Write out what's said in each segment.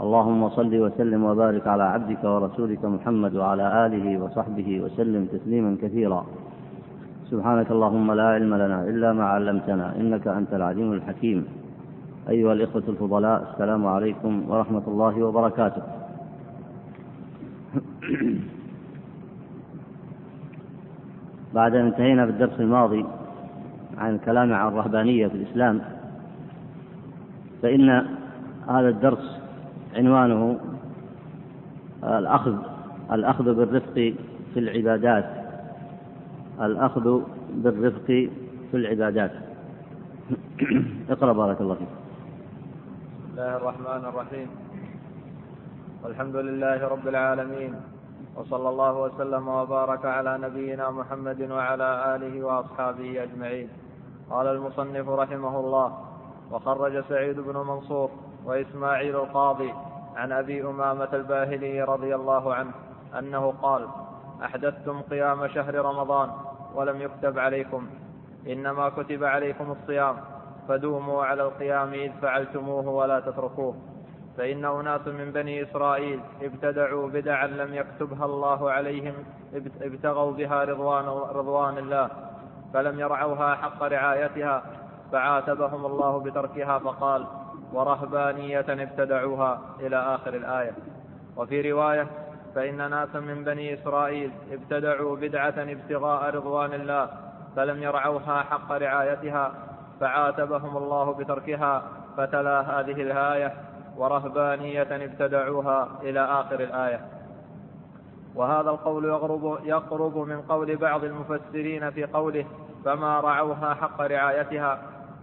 اللهم صل وسلم وبارك على عبدك ورسولك محمد وعلى آله وصحبه وسلم تسليما كثيرا. سبحانك اللهم لا علم لنا إلا ما علمتنا إنك أنت العليم الحكيم. أيها الإخوة الفضلاء السلام عليكم ورحمة الله وبركاته. بعد أن انتهينا في الدرس الماضي عن الكلام عن الرهبانية في الإسلام فإن هذا الدرس عنوانه الأخذ الأخذ بالرفق في العبادات. الأخذ بالرفق في العبادات. اقرأ بارك الله فيك. بسم الله الرحمن الرحيم. والحمد لله رب العالمين وصلى الله وسلم وبارك على نبينا محمد وعلى آله وأصحابه أجمعين. قال المصنف رحمه الله وخرج سعيد بن منصور وإسماعيل القاضي عن أبي أمامة الباهلي رضي الله عنه أنه قال أحدثتم قيام شهر رمضان ولم يكتب عليكم إنما كتب عليكم الصيام فدوموا على القيام إذ فعلتموه ولا تتركوه فإن أناس من بني إسرائيل ابتدعوا بدعا لم يكتبها الله عليهم ابتغوا بها رضوان, رضوان الله فلم يرعوها حق رعايتها فعاتبهم الله بتركها فقال ورهبانية ابتدعوها إلى آخر الآية. وفي رواية فإن ناسا من بني إسرائيل ابتدعوا بدعة ابتغاء رضوان الله فلم يرعوها حق رعايتها فعاتبهم الله بتركها فتلا هذه الآية ورهبانية ابتدعوها إلى آخر الآية. وهذا القول يقرب, يقرب من قول بعض المفسرين في قوله فما رعوها حق رعايتها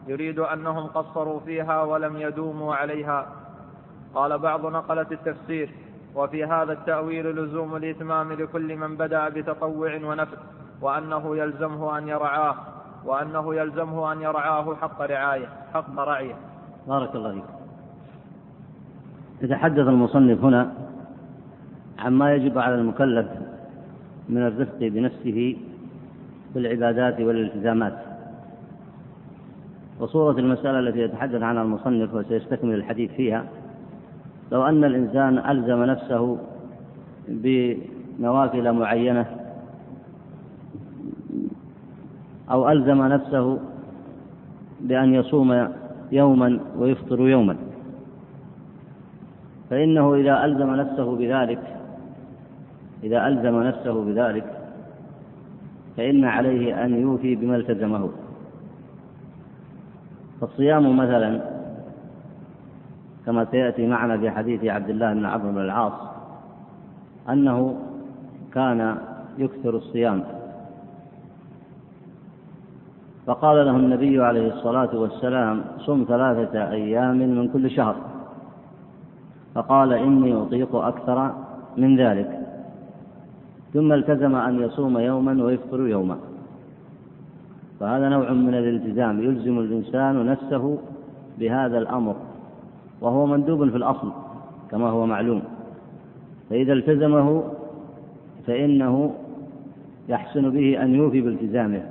يريد أنهم قصروا فيها ولم يدوموا عليها. قال بعض نقلة التفسير وفي هذا التأويل لزوم الإتمام لكل من بدأ بتطوع ونفس وأنه يلزمه أن يرعاه وأنه يلزمه أن يرعاه حق رعاية حق رعية. بارك الله فيك. يتحدث المصنف هنا عما يجب على المكلف من الرفق بنفسه في العبادات والالتزامات. وصورة المسألة التي يتحدث عنها المصنف وسيستكمل الحديث فيها. لو أن الإنسان ألزم نفسه بنوافل معينة أو ألزم نفسه بأن يصوم يوما ويفطر يوما فإنه إذا ألزم نفسه بذلك إذا ألزم نفسه بذلك فإن عليه أن يوفي بما التزمه. فالصيام مثلا كما سيأتي معنا في حديث عبد الله بن عمرو بن العاص أنه كان يكثر الصيام. فقال له النبي عليه الصلاة والسلام صم ثلاثة أيام من كل شهر. فقال إني أطيق أكثر من ذلك. ثم التزم أن يصوم يوما ويفطر يوما. فهذا نوع من الالتزام يلزم الإنسان نفسه بهذا الأمر وهو مندوب في الأصل كما هو معلوم. فإذا التزمه فإنه يحسن به أن يوفي بالتزامه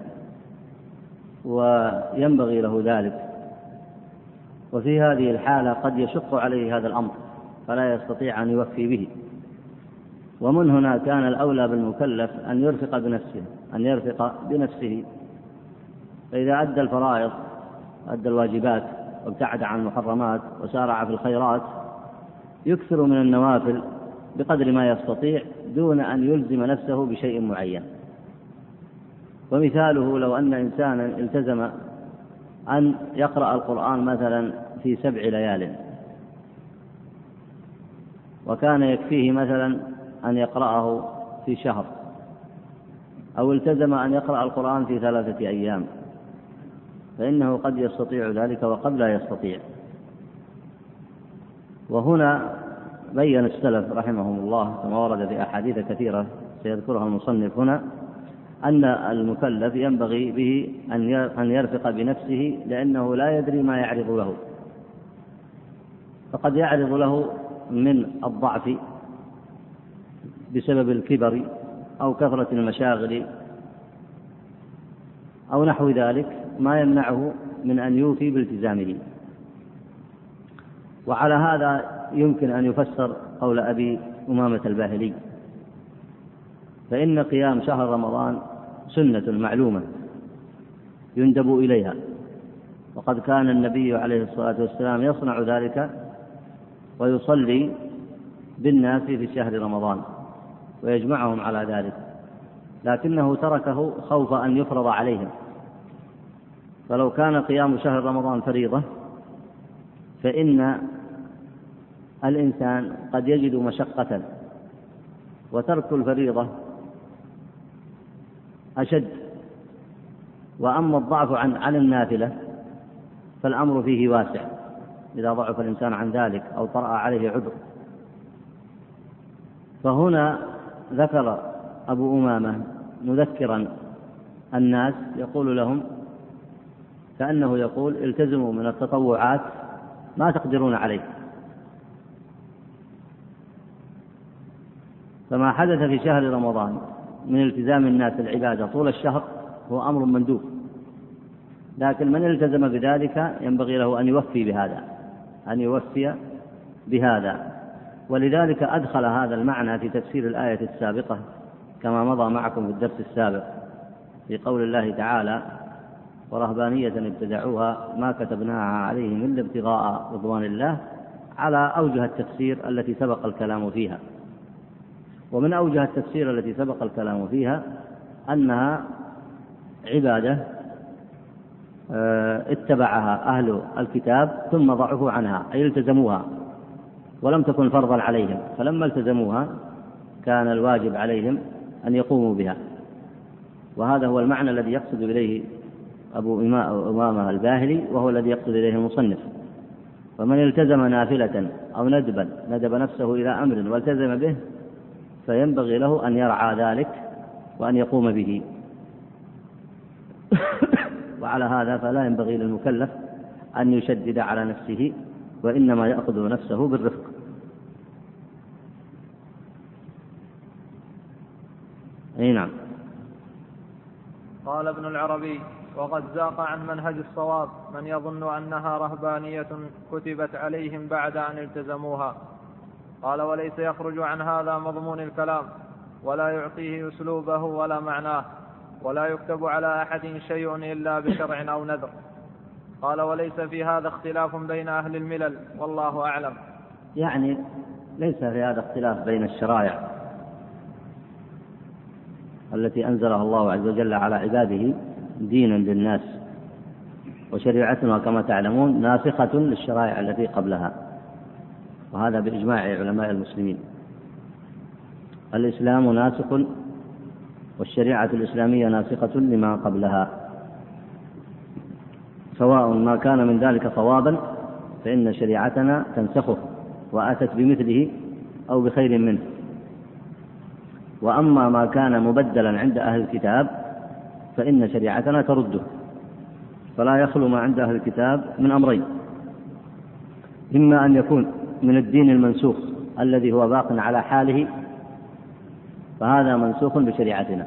وينبغي له ذلك. وفي هذه الحالة قد يشق عليه هذا الأمر فلا يستطيع أن يوفي به. ومن هنا كان الأولى بالمكلف أن يرفق بنفسه أن يرفق بنفسه فإذا أدى الفرائض أدى الواجبات وابتعد عن المحرمات وسارع في الخيرات يكثر من النوافل بقدر ما يستطيع دون أن يلزم نفسه بشيء معين. ومثاله لو أن إنسانا التزم أن يقرأ القرآن مثلا في سبع ليال. وكان يكفيه مثلا أن يقرأه في شهر. أو التزم أن يقرأ القرآن في ثلاثة أيام. فإنه قد يستطيع ذلك وقد لا يستطيع. وهنا بين السلف رحمهم الله كما ورد في أحاديث كثيرة سيذكرها المصنف هنا أن المكلف ينبغي به أن يرفق بنفسه لأنه لا يدري ما يعرض له. فقد يعرض له من الضعف بسبب الكبر أو كثرة المشاغل أو نحو ذلك. ما يمنعه من أن يوفي بالتزامه. وعلى هذا يمكن أن يفسر قول أبي أمامة الباهلي فإن قيام شهر رمضان سنة معلومة يندب إليها وقد كان النبي عليه الصلاة والسلام يصنع ذلك ويصلي بالناس في شهر رمضان ويجمعهم على ذلك لكنه تركه خوف أن يفرض عليهم. فلو كان قيام شهر رمضان فريضة فإن الإنسان قد يجد مشقة وترك الفريضة أشد. وأما الضعف عن عن النافلة فالأمر فيه واسع إذا ضعف الإنسان عن ذلك أو طرأ عليه عذر. فهنا ذكر أبو أمامة مذكرا الناس يقول لهم كأنه يقول التزموا من التطوعات ما تقدرون عليه. فما حدث في شهر رمضان من التزام الناس العبادة طول الشهر هو أمر مندوب. لكن من التزم بذلك ينبغي له أن يوفي بهذا أن يوفي بهذا. ولذلك أدخل هذا المعنى في تفسير الآية السابقة كما مضى معكم في الدرس السابق في قول الله تعالى ورهبانية ابتدعوها ما كتبناها عليهم إلا ابتغاء رضوان الله على أوجه التفسير التي سبق الكلام فيها. ومن أوجه التفسير التي سبق الكلام فيها أنها عبادة آه، اتبعها أهل الكتاب ثم ضعفوا عنها أي التزموها ولم تكن فرضا عليهم. فلما التزموها كان الواجب عليهم أن يقوموا بها. وهذا هو المعنى الذي يقصد إليه أبو أمامة الباهلي وهو الذي يقصد إليه المصنف. فمن التزم نافلة أو ندبا ندب نفسه إلى أمر والتزم به فينبغي له أن يرعى ذلك وأن يقوم به. وعلى هذا فلا ينبغي للمكلف أن يشدد على نفسه وإنما يأخذ نفسه بالرفق. أي نعم. قال ابن العربي وقد زاق عن منهج الصواب من يظن أنها رهبانية كتبت عليهم بعد أن التزموها. قال وليس يخرج عن هذا مضمون الكلام ولا يعطيه أسلوبه ولا معناه ولا يكتب على أحد شيء إلا بشرع أو نذر. قال وليس في هذا اختلاف بين أهل الملل والله أعلم. يعني ليس في هذا اختلاف بين الشرائع. التي أنزلها الله عز وجل على عباده دينا للناس وشريعتنا كما تعلمون ناسخة للشرائع التي قبلها. وهذا بإجماع علماء المسلمين. الإسلام ناسخ والشريعة الإسلامية ناسخة لما قبلها. سواء ما كان من ذلك صوابا فإن شريعتنا تنسخه وأتت بمثله أو بخير منه. وأما ما كان مبدلا عند أهل الكتاب فإن شريعتنا ترده. فلا يخلو ما عند أهل الكتاب من أمرين. إما أن يكون من الدين المنسوخ الذي هو باق على حاله فهذا منسوخ بشريعتنا.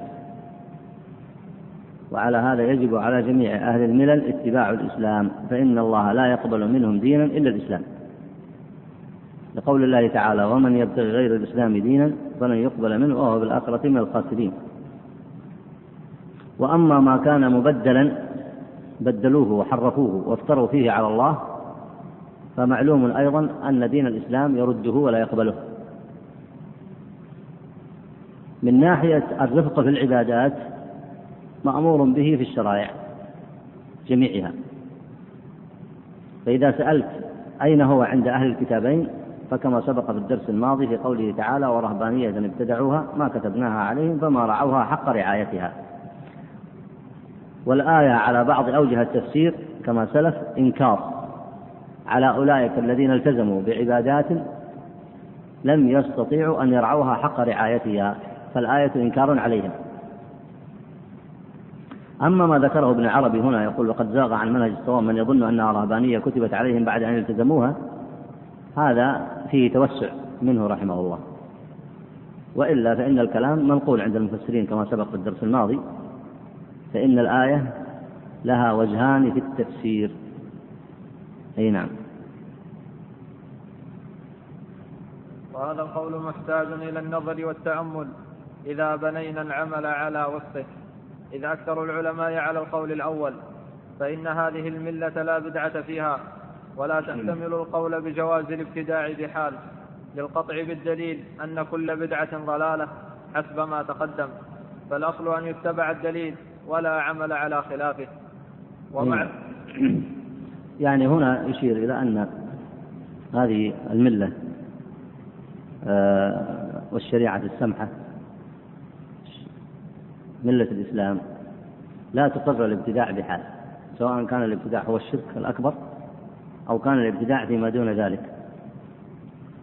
وعلى هذا يجب على جميع أهل الملل اتباع الإسلام فإن الله لا يقبل منهم دينا إلا الإسلام. لقول الله تعالى ومن يبتغي غير الإسلام دينا فلن يقبل منه وهو بالآخرة من الخاسرين. وأما ما كان مبدلا بدلوه وحرفوه وافتروا فيه على الله فمعلوم أيضا أن دين الإسلام يرده ولا يقبله. من ناحية الرفق في العبادات مأمور به في الشرائع جميعها. فإذا سألت أين هو عند أهل الكتابين فكما سبق في الدرس الماضي في قوله تعالى ورهبانية ابتدعوها ما كتبناها عليهم فما رعوها حق رعايتها. والآية على بعض أوجه التفسير كما سلف إنكار على أولئك الذين التزموا بعبادات لم يستطيعوا أن يرعوها حق رعايتها فالآية إنكار عليهم. أما ما ذكره ابن عربي هنا يقول وقد زاغ عن منهج الصواب من يظن أنها رهبانية كتبت عليهم بعد أن التزموها هذا فيه توسع منه رحمه الله. وإلا فإن الكلام منقول عند المفسرين كما سبق في الدرس الماضي فإن الآية لها وجهان في التفسير. أي نعم. وهذا القول محتاج إلى النظر والتأمل. إذا بنينا العمل على وصفه إذ أكثر العلماء على القول الأول فإن هذه الملة لا بدعة فيها. ولا تحتمل القول بجواز الابتداع بحال للقطع بالدليل أن كل بدعة ضلالة حسب ما تقدم فالأصل أن يتبع الدليل ولا عمل على خلافه. ومع يعني هنا يشير إلى أن هذه الملة آه، والشريعة السمحة ملة الإسلام لا تقر الابتداع بحال سواء كان الابتداع هو الشرك الأكبر أو كان الابتداع فيما دون ذلك.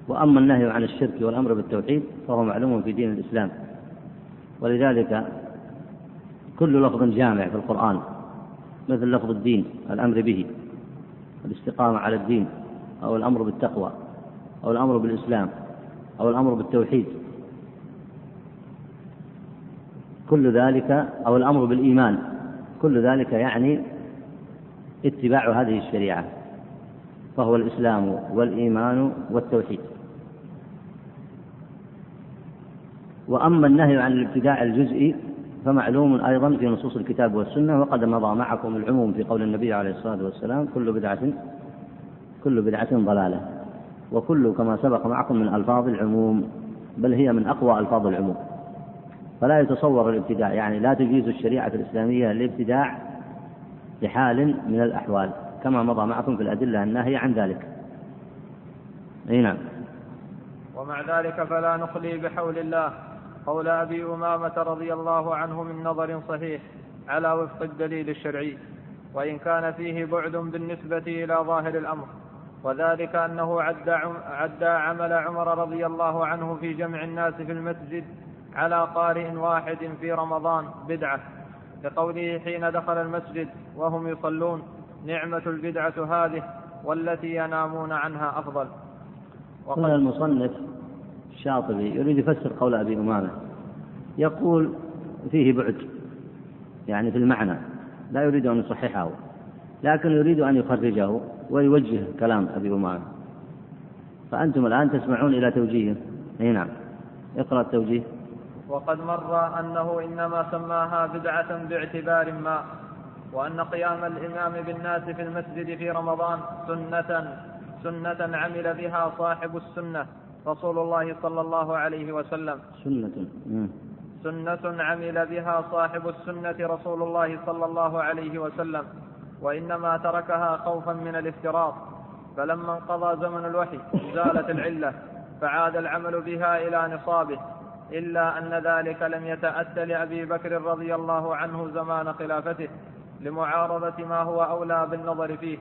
وأما النهي عن الشرك والأمر بالتوحيد فهو معلوم في دين الإسلام. ولذلك كل لفظ جامع في القرآن مثل لفظ الدين الأمر به الاستقامة على الدين أو الأمر بالتقوى أو الأمر بالإسلام أو الأمر بالتوحيد. كل ذلك أو الأمر بالإيمان كل ذلك يعني اتباع هذه الشريعة. فهو الإسلام والإيمان والتوحيد. وأما النهي عن الابتداع الجزئي فمعلوم أيضا في نصوص الكتاب والسنة وقد مضى معكم العموم في قول النبي عليه الصلاة والسلام كل بدعة كل بدعة ضلالة وكل كما سبق معكم من ألفاظ العموم بل هي من أقوى ألفاظ العموم. فلا يتصور الابتداع يعني لا تجيز الشريعة الإسلامية الابتداع بحال من الأحوال. كما مضى معكم في الأدلة الناهية عن ذلك. أي نعم. ومع ذلك فلا نخلي بحول الله قول أبي أمامة رضي الله عنه من نظر صحيح على وفق الدليل الشرعي وإن كان فيه بعد بالنسبة إلى ظاهر الأمر وذلك أنه عدى, عدى عمل عمر رضي الله عنه في جمع الناس في المسجد على قارئ واحد في رمضان بدعة لقوله حين دخل المسجد وهم يصلون. نعمة البدعة هذه والتي ينامون عنها أفضل. وقال المصنف الشاطبي يريد يفسر قول أبي أمامة. يقول فيه بعد يعني في المعنى لا يريد أن يصححه لكن يريد أن يخرجه ويوجه كلام أبي أمامة. فأنتم الآن تسمعون إلى توجيهه أي نعم. اقرأ التوجيه. وقد مر أنه إنما سماها بدعة باعتبار ما. وأن قيام الإمام بالناس في المسجد في رمضان سنة سنة عمل بها صاحب السنة رسول الله صلى الله عليه وسلم. سنة سنة عمل بها صاحب السنة رسول الله صلى الله عليه وسلم وإنما تركها خوفا من الافتراض فلما انقضى زمن الوحي زالت العلة فعاد العمل بها إلى نصابه إلا أن ذلك لم يتأت لأبي بكر رضي الله عنه زمان خلافته. لمعارضة ما هو أولى بالنظر فيه.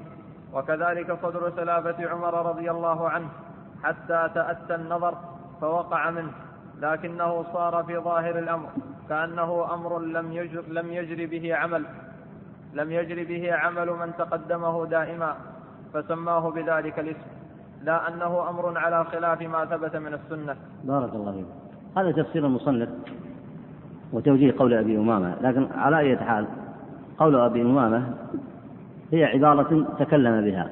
وكذلك صدر خلافة عمر رضي الله عنه حتى تأتى النظر فوقع منه لكنه صار في ظاهر الأمر كأنه أمر لم يجر, لم يجر به عمل لم يجر به عمل من تقدمه دائما فسماه بذلك الاسم لا أنه أمر على خلاف ما ثبت من السنة. بارك الله فيك. هذا تفسير المصنف وتوجيه قول أبي أمامة لكن على أي حال قول أبي أمامة هي عبارة تكلم بها.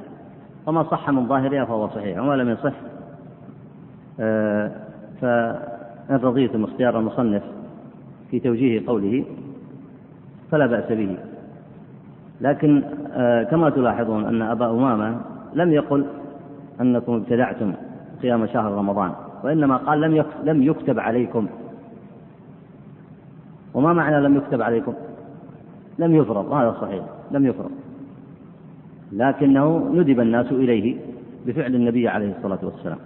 وما صح من ظاهرها فهو صحيح وما لم يصح آه، فإن رضيتم اختيار المصنف في توجيه قوله فلا بأس به. لكن آه، كما تلاحظون أن أبا أمامة لم يقل أنكم ابتدعتم قيام شهر رمضان وإنما قال لم لم يكتب عليكم. وما معنى لم يكتب عليكم؟ لم يفرض هذا صحيح لم يفرض. لكنه ندب الناس إليه بفعل النبي عليه الصلاة والسلام.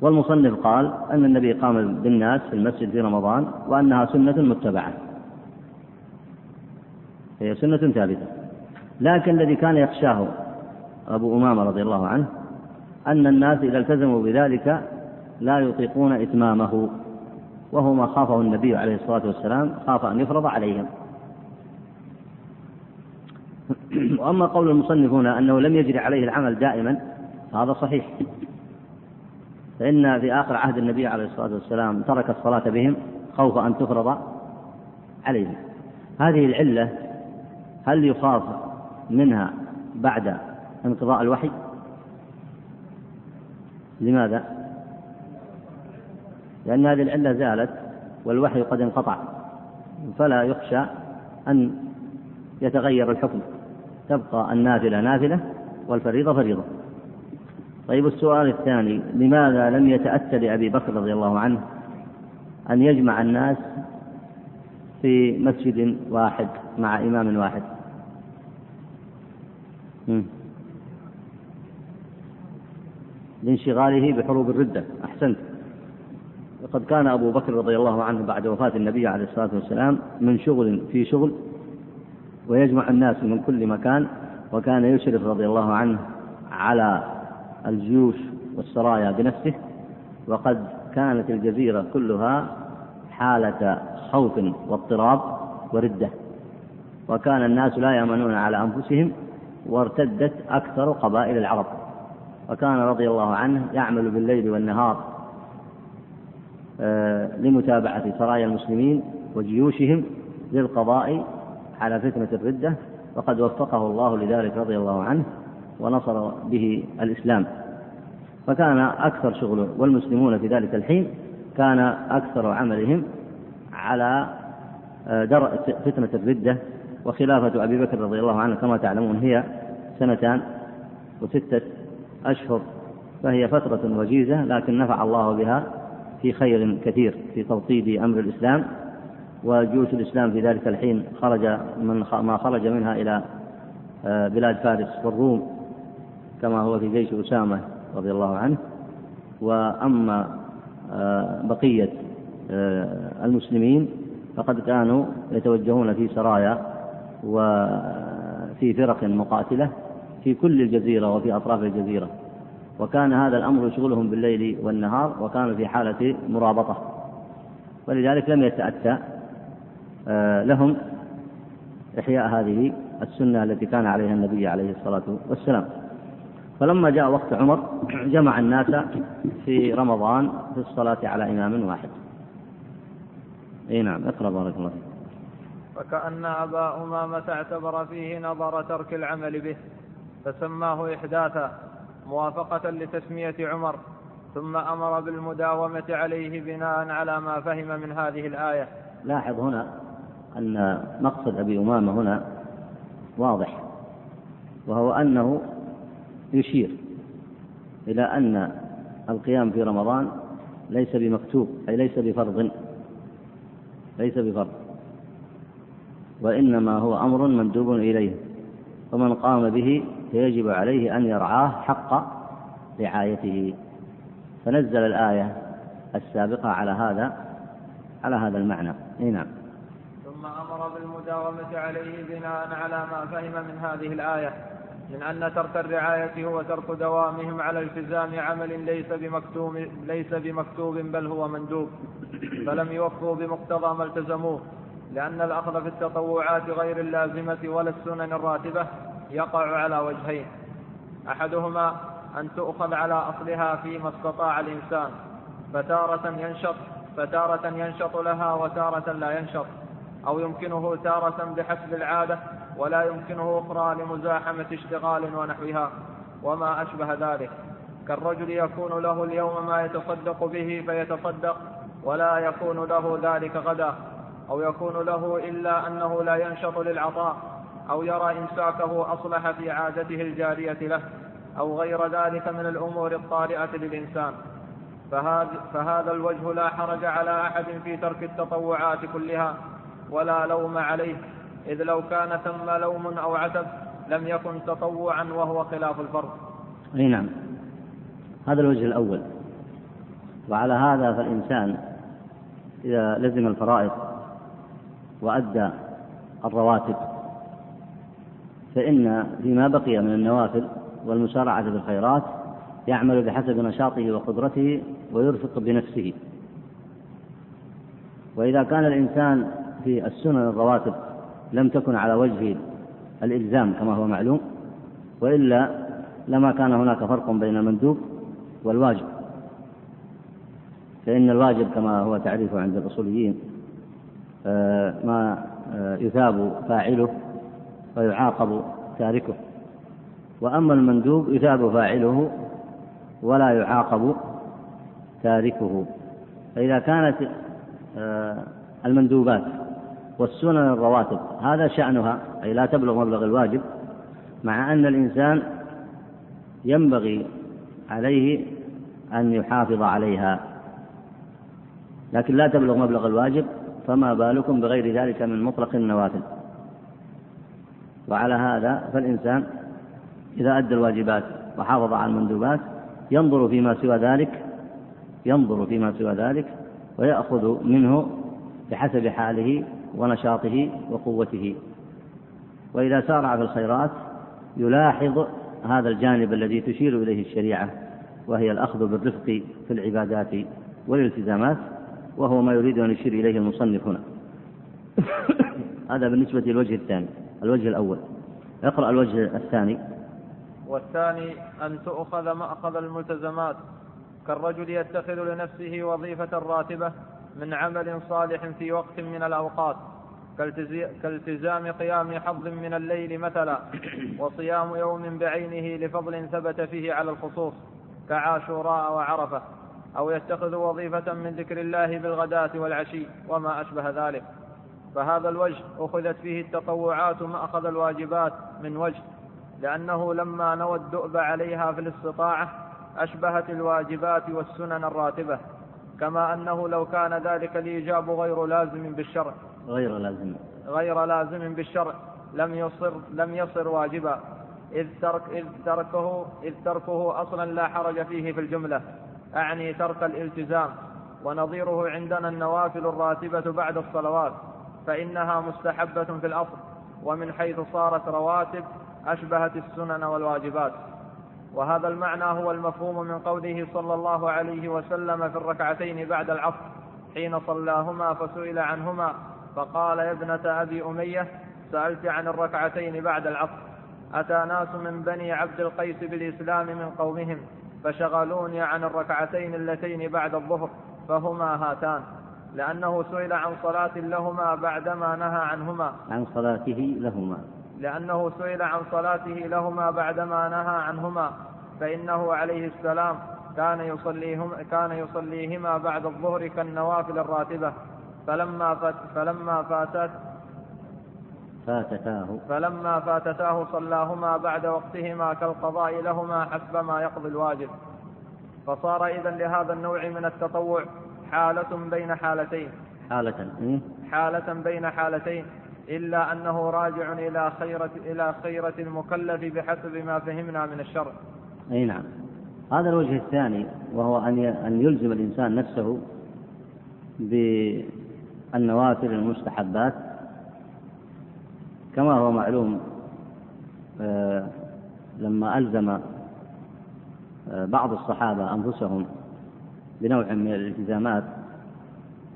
والمصنف قال أن النبي قام بالناس في المسجد في رمضان وأنها سنة متبعة. هي سنة ثابتة. لكن الذي كان يخشاه أبو أمامة رضي الله عنه أن الناس إذا التزموا بذلك لا يطيقون إتمامه وهو ما خافه النبي عليه الصلاة والسلام خاف أن يفرض عليهم. وأما قول المصنف هنا أنه لم يجري عليه العمل دائما فهذا صحيح. فإن في آخر عهد النبي عليه الصلاة والسلام ترك الصلاة بهم خوف أن تفرض عليهم. هذه العلة هل يخاف منها بعد انقضاء الوحي؟ لماذا؟ لأن هذه العلة زالت والوحي قد انقطع فلا يخشى أن يتغير الحكم. تبقى النافلة نافلة والفريضة فريضة. طيب السؤال الثاني لماذا لم يتأتى لأبي بكر رضي الله عنه أن يجمع الناس في مسجد واحد مع إمام واحد؟ لانشغاله بحروب الردة أحسنت. وقد كان أبو بكر رضي الله عنه بعد وفاة النبي عليه الصلاة والسلام من شغل في شغل ويجمع الناس من كل مكان وكان يشرف رضي الله عنه على الجيوش والسرايا بنفسه وقد كانت الجزيرة كلها حالة خوف واضطراب وردة. وكان الناس لا يأمنون على أنفسهم وارتدت أكثر قبائل العرب. وكان رضي الله عنه يعمل بالليل والنهار آه، لمتابعة سرايا المسلمين وجيوشهم للقضاء على فتنة الردة وقد وفقه الله لذلك رضي الله عنه ونصر به الإسلام. فكان أكثر شغله والمسلمون في ذلك الحين كان أكثر عملهم على آه، درء فتنة الردة وخلافة أبي بكر رضي الله عنه كما تعلمون هي سنتان وستة أشهر فهي فترة وجيزة لكن نفع الله بها في خير كثير في توطيد أمر الإسلام. وجيوش الإسلام في ذلك الحين خرج من ما خرج منها إلى آه، بلاد فارس والروم كما هو في جيش أسامة رضي الله عنه. وأما آه، بقية آه، المسلمين فقد كانوا يتوجهون في سرايا وفي فرق مقاتلة في كل الجزيرة وفي أطراف الجزيرة. وكان هذا الأمر يشغلهم بالليل والنهار وكانوا في حالة مرابطة. ولذلك لم يتأتى لهم إحياء هذه السنة التي كان عليها النبي عليه الصلاة والسلام. فلما جاء وقت عمر جمع الناس في رمضان في الصلاة على إمام واحد. إي نعم اقرأ بارك الله فيك. فكأن أبا أمامة اعتبر فيه نظر ترك العمل به فسماه إحداثا موافقة لتسمية عمر ثم أمر بالمداومة عليه بناء على ما فهم من هذه الآية. لاحظ هنا أن مقصد أبي أمامة هنا واضح وهو أنه يشير إلى أن القيام في رمضان ليس بمكتوب أي ليس بفرض ليس بفرض وإنما هو أمر مندوب إليه ومن قام به فيجب عليه أن يرعاه حق رعايته. فنزل الآية السابقة على هذا على هذا المعنى. نعم. ثم أمر بالمداومة عليه بناء على ما فهم من هذه الآية من أن ترك الرعاية هو ترك دوامهم على التزام عمل ليس بمكتوب ليس بمكتوب بل هو مندوب فلم يوفوا بمقتضى ما التزموه لأن الأخذ في التطوعات غير اللازمة ولا السنن الراتبة يقع على وجهين أحدهما أن تؤخذ على أصلها فيما استطاع الإنسان فتارة ينشط فتارة ينشط لها وتارة لا ينشط. أو يمكنه تارة بحسب العادة ولا يمكنه أخرى لمزاحمة اشتغال ونحوها وما أشبه ذلك. كالرجل يكون له اليوم ما يتصدق به فيتصدق ولا يكون له ذلك غدا. أو يكون له إلا أنه لا ينشط للعطاء أو يرى إمساكه أصلح في عادته الجارية له أو غير ذلك من الأمور الطارئة للإنسان. فهذا, الوجه لا حرج على أحد في ترك التطوعات كلها. ولا لوم عليه إذ لو كان ثم لوم أو عتب لم يكن تطوعا وهو خلاف الفرض. أي نعم. هذا الوجه الأول. وعلى هذا فالإنسان إذا لزم الفرائض وأدى الرواتب فإن فيما بقي من النوافل والمسارعة في الخيرات يعمل بحسب نشاطه وقدرته ويرفق بنفسه. وإذا كان الإنسان في السنن الرواتب لم تكن على وجه الإلزام كما هو معلوم وإلا لما كان هناك فرق بين المندوب والواجب. فإن الواجب كما هو تعريفه عند الأصوليين آه، ما آه، يثاب فاعله ويعاقب تاركه. وأما المندوب يثاب فاعله ولا يعاقب تاركه. فإذا كانت آه، المندوبات والسنن الرواتب. هذا شأنها أي لا تبلغ مبلغ الواجب مع أن الإنسان ينبغي عليه أن يحافظ عليها. لكن لا تبلغ مبلغ الواجب فما بالكم بغير ذلك من مطلق النوافل. وعلى هذا فالإنسان إذا أدى الواجبات وحافظ على المندوبات ينظر فيما سوى ذلك ينظر فيما سوى ذلك ويأخذ منه بحسب حاله ونشاطه وقوته. وإذا سارع في الخيرات يلاحظ هذا الجانب الذي تشير إليه الشريعة وهي الأخذ بالرفق في العبادات والالتزامات وهو ما يريد أن يشير إليه المصنف هنا. هذا بالنسبة للوجه الثاني الوجه الأول. اقرأ الوجه الثاني. والثاني أن تؤخذ مأخذ الملتزمات كالرجل يتخذ لنفسه وظيفة راتبة من عمل صالح في وقت من الأوقات كالتزام قيام حظ من الليل مثلا وصيام يوم بعينه لفضل ثبت فيه على الخصوص كعاشوراء وعرفة أو يتخذ وظيفة من ذكر الله بالغداة والعشي وما أشبه ذلك. فهذا الوجه أخذت فيه التطوعات مأخذ الواجبات من وجه لأنه لما نوى الدؤب عليها في الاستطاعة أشبهت الواجبات والسنن الراتبة. كما أنه لو كان ذلك الإيجاب غير لازم بالشرع. غير لازم. غير لازم بالشرع. لم يصر لم يصر واجبا. إذ ترك إذ تركه إذ تركه أصلا لا حرج فيه في الجملة. أعني ترك الالتزام. ونظيره عندنا النوافل الراتبة بعد الصلوات. فإنها مستحبة في الأصل. ومن حيث صارت رواتب أشبهت السنن والواجبات. وهذا المعنى هو المفهوم من قوله صلى الله عليه وسلم في الركعتين بعد العصر حين صلاهما فسئل عنهما فقال يا ابنة أبي أمية سألت عن الركعتين بعد العصر أتى ناس من بني عبد القيس بالإسلام من قومهم فشغلوني عن الركعتين اللتين بعد الظهر فهما هاتان لأنه سئل عن صلاة لهما بعدما نهى عنهما. عن صلاته لهما. لأنه سئل عن صلاته لهما بعدما نهى عنهما. فإنه عليه السلام كان يصليهما كان يصليهما بعد الظهر كالنوافل الراتبة. فلما فات فلما فاتت فاتتاه. فلما فاتتاه صلاهما بعد وقتهما كالقضاء لهما حسب ما يقضي الواجب. فصار إذا لهذا النوع من التطوع حالة بين حالتين. حالة إيه؟ حالة بين حالتين. إلا أنه راجع إلى خيرة إلى خيرة المكلف بحسب ما فهمنا من الشرع. أي نعم. هذا الوجه الثاني وهو أن أن يلزم الإنسان نفسه بالنوافل المستحبات كما هو معلوم آه، لما ألزم آه، بعض الصحابة أنفسهم بنوع من الالتزامات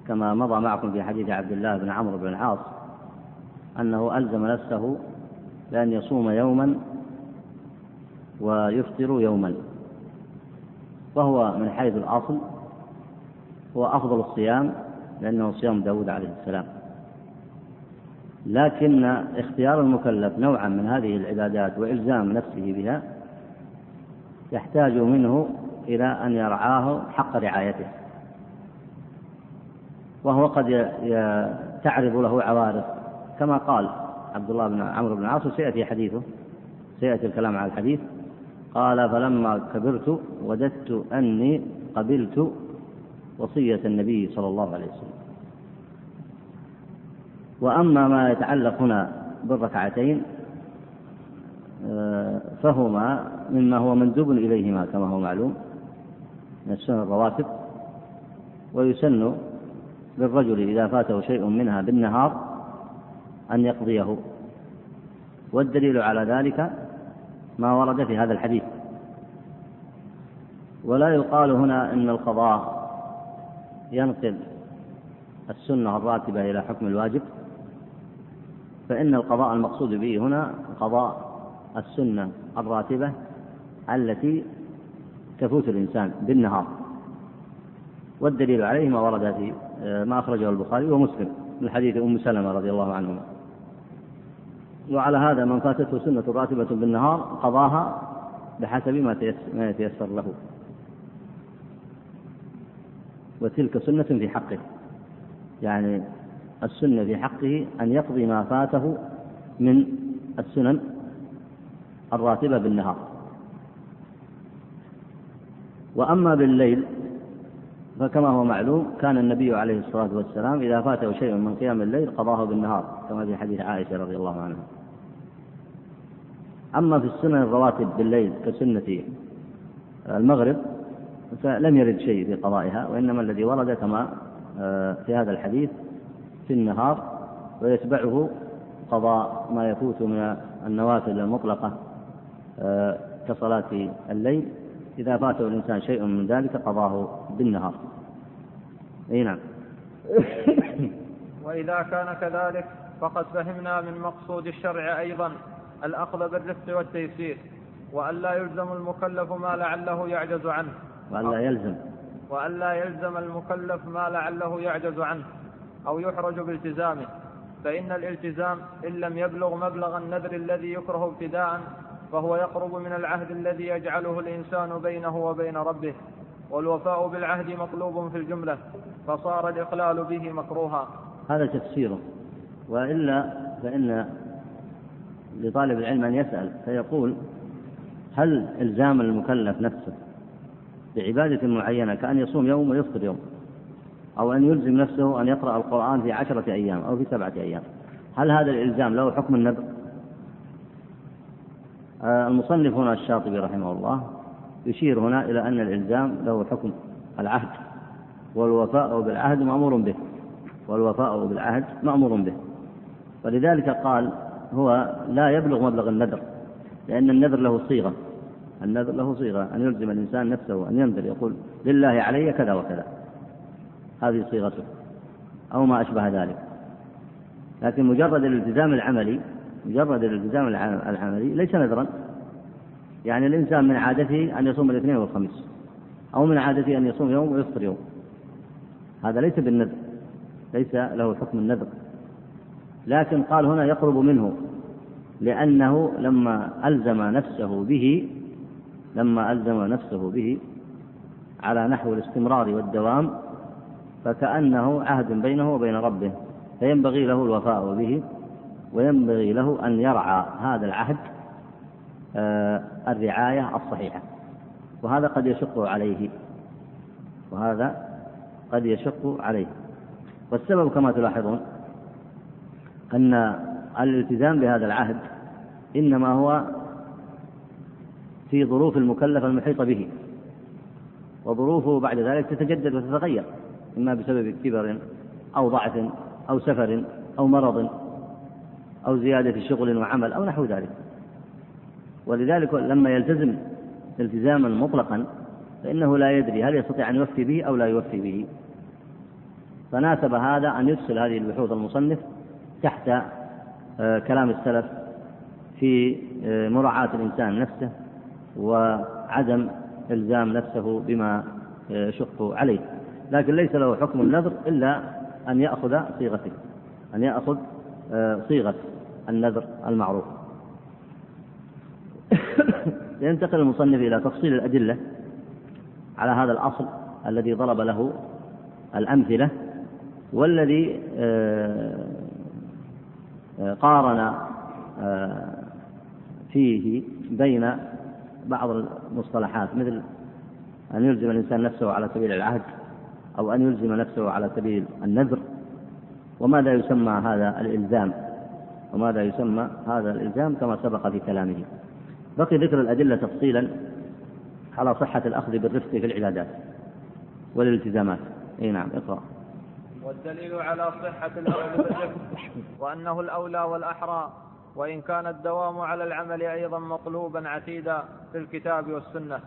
كما مضى معكم في حديث عبد الله بن عمرو بن العاص أنه ألزم نفسه بأن يصوم يوما ويفطر يوما. وهو من حيث الأصل هو أفضل الصيام لأنه صيام داود عليه السلام. لكن اختيار المكلف نوعا من هذه العبادات وإلزام نفسه بها يحتاج منه إلى أن يرعاه حق رعايته. وهو قد تعرض له عوارض. كما قال عبد الله بن عمرو بن العاص سيأتي حديثه سيأتي الكلام على الحديث. قال فلما كبرت وددت أني قبلت وصية النبي صلى الله عليه وسلم. وأما ما يتعلق هنا بالركعتين آه، فهما مما هو مندوب إليهما كما هو معلوم من السنن الرواتب ويسن للرجل إذا فاته شيء منها بالنهار أن يقضيه. والدليل على ذلك ما ورد في هذا الحديث. ولا يقال هنا أن القضاء ينقل السنة الراتبة إلى حكم الواجب فإن القضاء المقصود به هنا قضاء السنة الراتبة التي تفوت الإنسان بالنهار. والدليل عليه ما ورد في آه، ما أخرجه البخاري ومسلم من حديث أم سلمة رضي الله عنهما. وعلى هذا من فاتته سنة راتبة بالنهار قضاها بحسب ما يتيسر له. وتلك سنة في حقه. يعني السنة في حقه أن يقضي ما فاته من السنن الراتبة بالنهار. وأما بالليل فكما هو معلوم كان النبي عليه الصلاة والسلام إذا فاته شيء من قيام الليل قضاه بالنهار كما في حديث عائشة رضي الله عنها. أما في السنن الرواتب بالليل كسنة المغرب فلم يرد شيء في قضائها وإنما الذي ورد كما آه، في هذا الحديث في النهار ويتبعه قضاء ما يفوت من النوافل المطلقة آه، كصلاة الليل. إذا فاته الإنسان شيء من ذلك قضاه بالنهار. أي نعم. وإذا كان كذلك فقد فهمنا من مقصود الشرع أيضا. الأخذ بالرفق والتيسير وأن لا يلزم المكلف ما لعله يعجز عنه. وأن لا يلزم. وأن لا يلزم المكلف ما لعله يعجز عنه أو يحرج بالتزامه. فإن الالتزام إن لم يبلغ مبلغ النذر الذي يكره ابتداء فهو يقرب من العهد الذي يجعله الإنسان بينه وبين ربه. والوفاء بالعهد مطلوب في الجملة فصار الإقلال به مكروها. هذا تفسيره. وإلا فإن لطالب العلم أن يسأل فيقول هل إلزام المكلف نفسه بعبادة معينة كأن يصوم يوم ويفطر يوم أو أن يلزم نفسه أن يقرأ القرآن في عشرة أيام أو في سبعة أيام هل هذا الإلزام له حكم النذر؟ آه، المصنف هنا الشاطبي رحمه الله يشير هنا إلى أن الإلزام له حكم العهد والوفاء بالعهد مأمور به والوفاء بالعهد مأمور به ولذلك قال هو لا يبلغ مبلغ النذر لأن النذر له صيغة. النذر له صيغة أن يلزم الإنسان نفسه أن ينذر يقول لله علي كذا وكذا. هذه صيغته أو ما أشبه ذلك. لكن مجرد الالتزام العملي مجرد الالتزام العملي ليس نذرا. يعني الإنسان من عادته أن يصوم الاثنين والخميس أو من عادته أن يصوم يوم ويفطر يوم. هذا ليس بالنذر ليس له حكم النذر. لكن قال هنا يقرب منه لأنه لما ألزم نفسه به لما ألزم نفسه به على نحو الاستمرار والدوام فكأنه عهد بينه وبين ربه فينبغي له الوفاء به وينبغي له أن يرعى هذا العهد آه، الرعاية الصحيحة. وهذا قد يشق عليه. وهذا قد يشق عليه. والسبب كما تلاحظون أن الالتزام بهذا العهد إنما هو في ظروف المكلف المحيطة به وظروفه بعد ذلك تتجدد وتتغير إما بسبب كبر أو ضعف أو سفر أو مرض أو زيادة شغل وعمل أو نحو ذلك. ولذلك لما يلتزم التزاما مطلقا فإنه لا يدري هل يستطيع أن يوفي به أو لا يوفي به. فناسب هذا أن يدخل هذه البحوث المصنف تحت آه، كلام السلف في آه، مراعاة الإنسان نفسه وعدم إلزام نفسه بما يشق عليه. لكن ليس له حكم النذر إلا أن يأخذ صيغته أن يأخذ آه، صيغة النذر المعروف. ينتقل المصنف إلى تفصيل الأدلة على هذا الأصل الذي ضرب له الأمثلة والذي آه، آه، قارن فيه بين بعض المصطلحات مثل أن يلزم الإنسان نفسه على سبيل العهد أو أن يلزم نفسه على سبيل النذر. وماذا يسمى هذا الإلزام؟ وماذا يسمى هذا الإلزام؟ كما سبق في كلامه. بقي ذكر الأدلة تفصيلا على صحة الأخذ بالرفق في العبادات والالتزامات. أي نعم اقرأ. والدليل على صحة بالرفق وأنه الأولى والأحرى وإن كان الدوام على العمل أيضا مطلوبا عتيدا في الكتاب والسنة.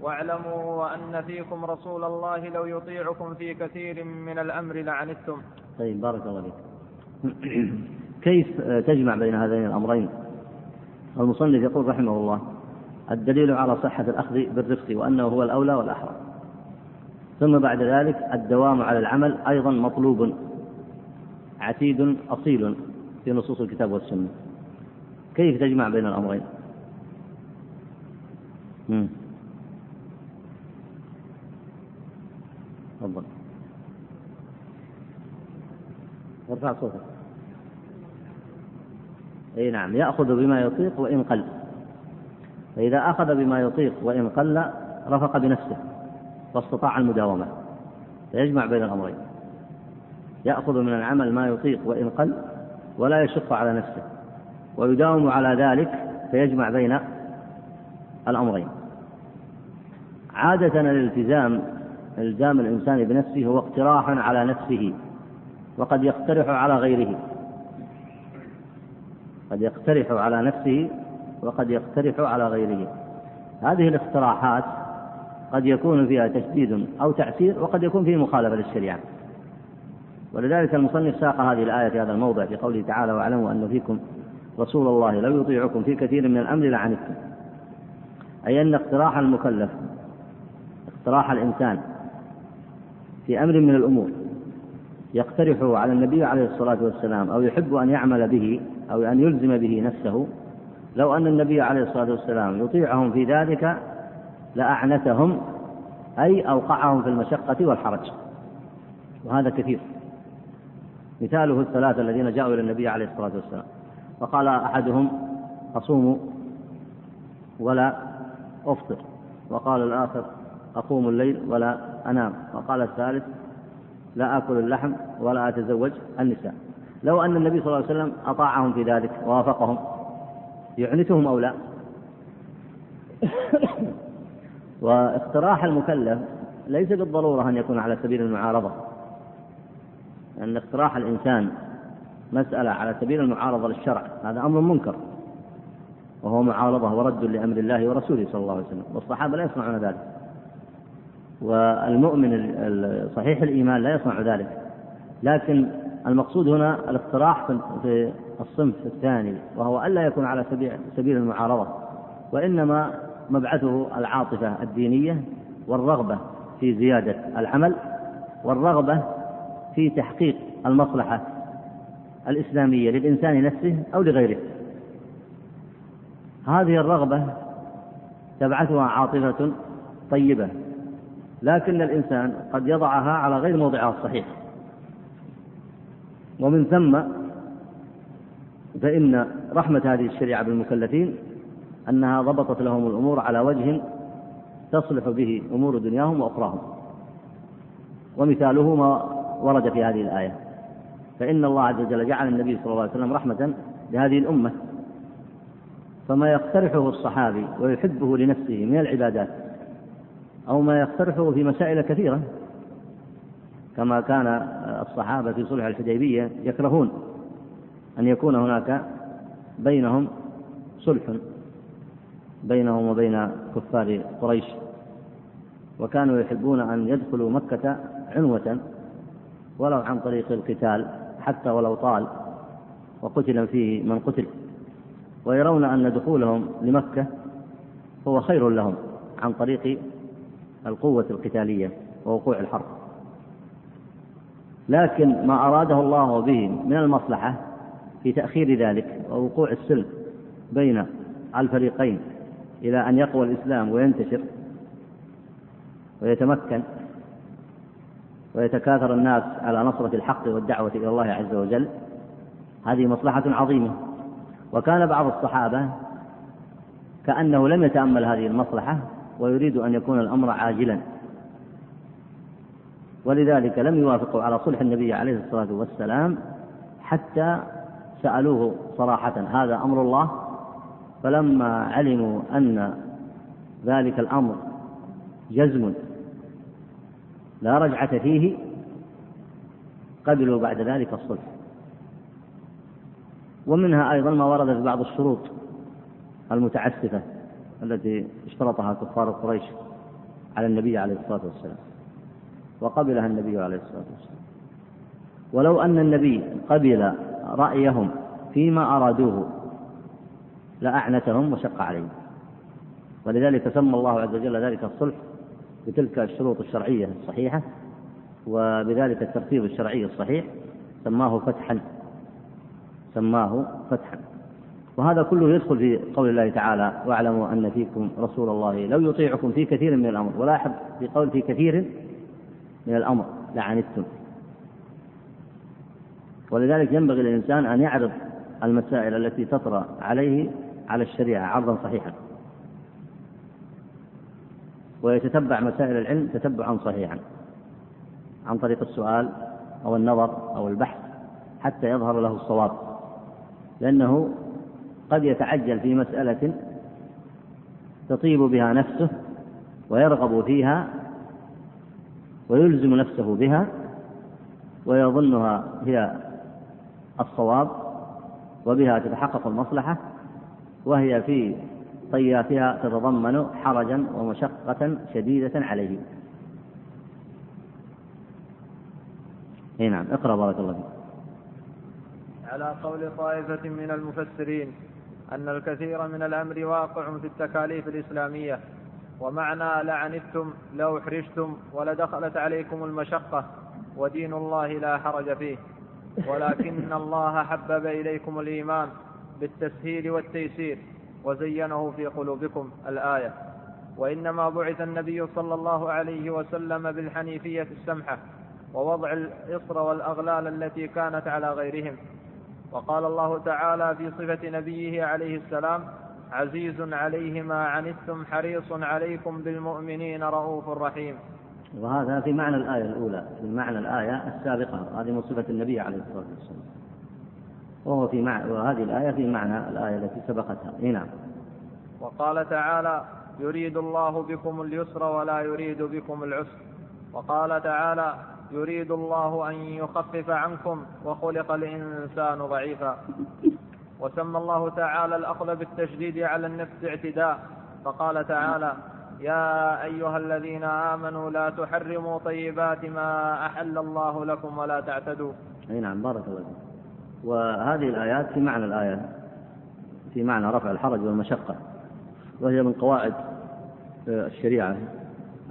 واعلموا وأن فيكم رسول الله لو يطيعكم في كثير من الأمر لعنتم. طيب بارك الله فيك. كيف تجمع بين هذين الأمرين؟ المصنف يقول رحمه الله الدليل على صحة الأخذ بالرفق وأنه هو الأولى والأحرى. ثم بعد ذلك الدوام على العمل أيضا مطلوب عتيد أصيل في نصوص الكتاب والسنة. كيف تجمع بين الأمرين؟ تفضل. ارفع صوتك. أي نعم يأخذ بما يطيق وإن قل. فإذا أخذ بما يطيق وإن قل رفق بنفسه. واستطاع المداومة فيجمع بين الأمرين. يأخذ من العمل ما يطيق وإن قل ولا يشق على نفسه ويداوم على ذلك فيجمع بين الأمرين. عادة الالتزام الزام الإنسان بنفسه هو اقتراح على نفسه وقد يقترح على غيره. قد يقترح على نفسه وقد يقترح على غيره. هذه الاقتراحات قد يكون فيها تشديد أو تعسير وقد يكون فيه مخالفة للشريعة. ولذلك المصنف ساق هذه الآية في هذا الموضع في قوله تعالى واعلموا أن فيكم رسول الله لو يطيعكم في كثير من الأمر لعنتم. أي أن اقتراح المكلف اقتراح الإنسان في أمر من الأمور يقترحه على النبي عليه الصلاة والسلام أو يحب أن يعمل به أو أن يلزم به نفسه لو أن النبي عليه الصلاة والسلام يطيعهم في ذلك لأعنتهم أي أوقعهم في المشقة والحرج. وهذا كثير. مثاله الثلاثة الذين جاءوا إلى النبي عليه الصلاة والسلام. فقال أحدهم أصوم ولا أفطر. وقال الآخر أقوم الليل ولا أنام. وقال الثالث لا آكل اللحم ولا أتزوج النساء. لو أن النبي صلى الله عليه وسلم أطاعهم في ذلك ووافقهم يعنتهم أو لا؟ واقتراح المكلف ليس بالضرورة أن يكون على سبيل المعارضة لأن اقتراح الإنسان مسألة على سبيل المعارضة للشرع هذا أمر منكر وهو معارضة ورد لأمر الله ورسوله صلى الله عليه وسلم والصحابة لا يصنعون ذلك والمؤمن صحيح الإيمان لا يصنع ذلك لكن المقصود هنا الاقتراح في الصنف الثاني وهو ألا يكون على سبيل المعارضة وإنما مبعثه العاطفة الدينية والرغبة في زيادة العمل والرغبة في تحقيق المصلحة الإسلامية للإنسان نفسه أو لغيره. هذه الرغبة تبعثها عاطفة طيبة لكن الإنسان قد يضعها على غير موضعها الصحيح ومن ثم فإن رحمة هذه الشريعة بالمكلفين أنها ضبطت لهم الأمور على وجه تصلح به أمور دنياهم وأخراهم. ومثاله ما ورد في هذه الآية. فإن الله عز وجل جعل النبي صلى الله عليه وسلم رحمة لهذه الأمة. فما يقترحه الصحابي ويحبه لنفسه من العبادات أو ما يقترحه في مسائل كثيرة كما كان الصحابة في صلح الحديبية يكرهون أن يكون هناك بينهم صلح. بينهم وبين كفار قريش. وكانوا يحبون أن يدخلوا مكة عنوة ولو عن طريق القتال حتى ولو طال وقتل فيه من قتل. ويرون أن دخولهم لمكة هو خير لهم عن طريق القوة القتالية ووقوع الحرب. لكن ما أراده الله بهم من المصلحة في تأخير ذلك ووقوع السلم بين الفريقين إلى أن يقوى الإسلام وينتشر ويتمكن ويتكاثر الناس على نصرة الحق والدعوة إلى الله عز وجل. هذه مصلحة عظيمة. وكان بعض الصحابة كأنه لم يتأمل هذه المصلحة ويريد أن يكون الأمر عاجلا. ولذلك لم يوافقوا على صلح النبي عليه الصلاة والسلام حتى سألوه صراحة هذا أمر الله؟ فلما علموا أن ذلك الأمر جزم لا رجعة فيه قبلوا بعد ذلك الصلح. ومنها أيضا ما ورد في بعض الشروط المتعسفة التي اشترطها كفار قريش على النبي عليه الصلاة والسلام وقبلها النبي عليه الصلاة والسلام. ولو أن النبي قبل رأيهم فيما أرادوه لأعنتهم وشق عليهم. ولذلك سمى الله عز وجل ذلك الصلح بتلك الشروط الشرعية الصحيحة وبذلك الترتيب الشرعي الصحيح سماه فتحا سماه فتحا. وهذا كله يدخل في قول الله تعالى واعلموا أن فيكم رسول الله لو يطيعكم في كثير من الأمر. ولاحظ في قول في كثير من الأمر لعنتم ولذلك ينبغي للإنسان أن يعرض المسائل التي تطرأ عليه على الشريعة عرضا صحيحا. ويتتبع مسائل العلم تتبعا صحيحا. عن طريق السؤال أو النظر أو البحث حتى يظهر له الصواب. لأنه قد يتعجل في مسألة تطيب بها نفسه ويرغب فيها ويلزم نفسه بها ويظنها هي الصواب وبها تتحقق المصلحة وهي في طياتها تتضمن حرجا ومشقة شديدة عليه. إي نعم اقرأ بارك الله فيك. على قول طائفة من المفسرين أن الكثير من الأمر واقع في التكاليف الإسلامية ومعنى لعنتم لو احرجتم ولدخلت عليكم المشقة ودين الله لا حرج فيه ولكن الله حبب إليكم الإيمان بالتسهيل والتيسير وزينه في قلوبكم الآية. وإنما بعث النبي صلى الله عليه وسلم بالحنيفية السمحة ووضع الإصر والأغلال التي كانت على غيرهم. وقال الله تعالى في صفة نبيه عليه السلام عزيز عليه ما عنتم حريص عليكم بالمؤمنين رؤوف رحيم. وهذا في معنى الآية الأولى في معنى الآية السابقة هذه من صفة النبي عليه الصلاة والسلام. وهو في معنى وهذه الآية في معنى الآية التي سبقتها. نعم. وقال تعالى يريد الله بكم اليسر ولا يريد بكم العسر. وقال تعالى يريد الله أن يخفف عنكم وخلق الإنسان ضعيفا. وسمى الله تعالى الأخذ بالتشديد على النفس اعتداء. فقال تعالى يا أيها الذين آمنوا لا تحرموا طيبات ما أحل الله لكم ولا تعتدوا. نعم. بارك الله فيك وهذه الآيات في معنى الآية في معنى رفع الحرج والمشقة وهي من قواعد الشريعة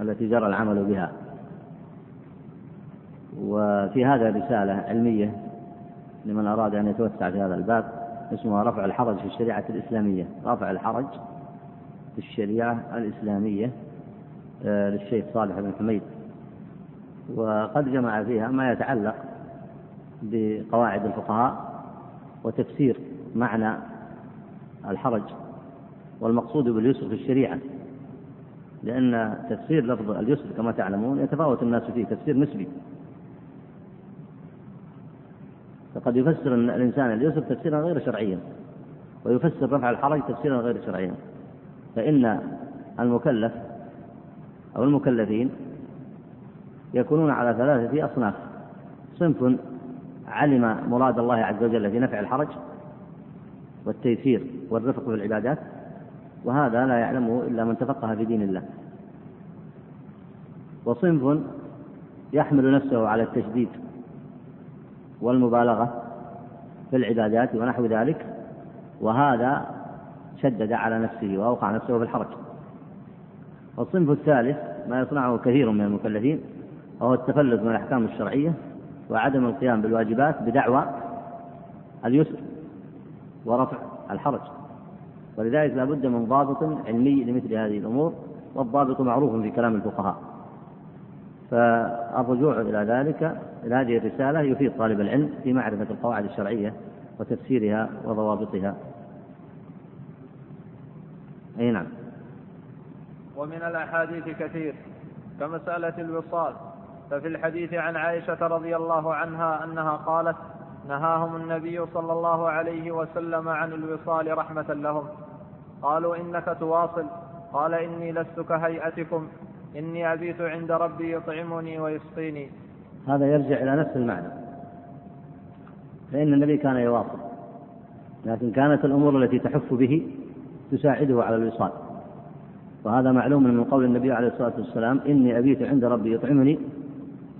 التي جرى العمل بها. وفي هذا رسالة علمية لمن أراد أن يتوسع في هذا الباب اسمها رفع الحرج في الشريعة الإسلامية. رفع الحرج في الشريعة الإسلامية آه، للشيخ صالح بن حميد. وقد جمع فيها ما يتعلق بقواعد الفقهاء وتفسير معنى الحرج. والمقصود باليسر في الشريعة لأن تفسير لفظ اليسر كما تعلمون يتفاوت الناس فيه تفسير نسبي. فقد يفسر الإنسان اليسر تفسيرا غير شرعيا ويفسر رفع الحرج تفسيرا غير شرعيا. فإن المكلف أو المكلفين يكونون على ثلاثة أصناف صنف علم مراد الله عز وجل في نفع الحرج والتيسير والرفق في العبادات وهذا لا يعلمه إلا من تفقه في دين الله. وصنف يحمل نفسه على التشديد والمبالغة في العبادات ونحو ذلك وهذا شدد على نفسه وأوقع نفسه في الحرج. والصنف الثالث ما يصنعه كثير من المكلفين وهو التفلت من الأحكام الشرعية وعدم القيام بالواجبات بدعوى اليسر ورفع الحرج. ولذلك لا بد من ضابط علمي لمثل هذه الأمور والضابط معروف في كلام الفقهاء. فالرجوع إلى ذلك إلى هذه الرسالة يفيد طالب العلم في معرفة القواعد الشرعية وتفسيرها وضوابطها. أي نعم. ومن الأحاديث كثير كمسألة الوصال. ففي الحديث عن عائشة رضي الله عنها أنها قالت نهاهم النبي صلى الله عليه وسلم عن الوصال رحمة لهم. قالوا إنك تواصل. قال إني لست كهيئتكم. إني أبيت عند ربي يطعمني ويسقيني. هذا يرجع إلى نفس المعنى. فإن النبي كان يواصل. لكن كانت الأمور التي تحف به تساعده على الوصال. وهذا معلوم من قول النبي عليه الصلاة والسلام إني أبيت عند ربي يطعمني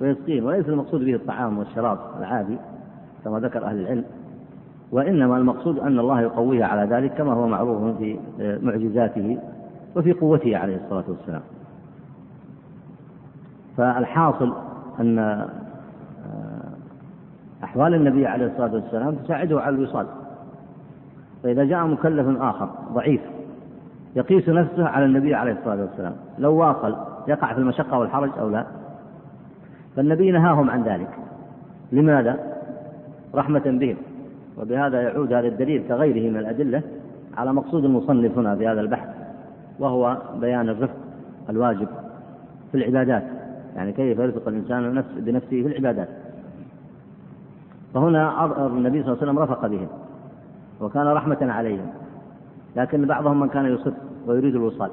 ويسقين وليس المقصود به الطعام والشراب العادي كما ذكر أهل العلم وإنما المقصود أن الله يقويه على ذلك كما هو معروف في معجزاته وفي قوته عليه الصلاة والسلام. فالحاصل أن آه، أحوال النبي عليه الصلاة والسلام تساعده على الوصال. فإذا جاء مكلف آخر ضعيف يقيس نفسه على النبي عليه الصلاة والسلام لو واصل يقع في المشقة والحرج أو لا فالنبي نهاهم عن ذلك. لماذا؟ رحمة بهم. وبهذا يعود هذا الدليل كغيره من الأدلة على مقصود المصنف هنا في هذا البحث وهو بيان الرفق الواجب في العبادات. يعني كيف يرفق الإنسان نفس بنفسه في العبادات. فهنا النبي صلى الله عليه وسلم رفق بهم وكان رحمة عليهم. لكن بعضهم من كان يصف ويريد الوصال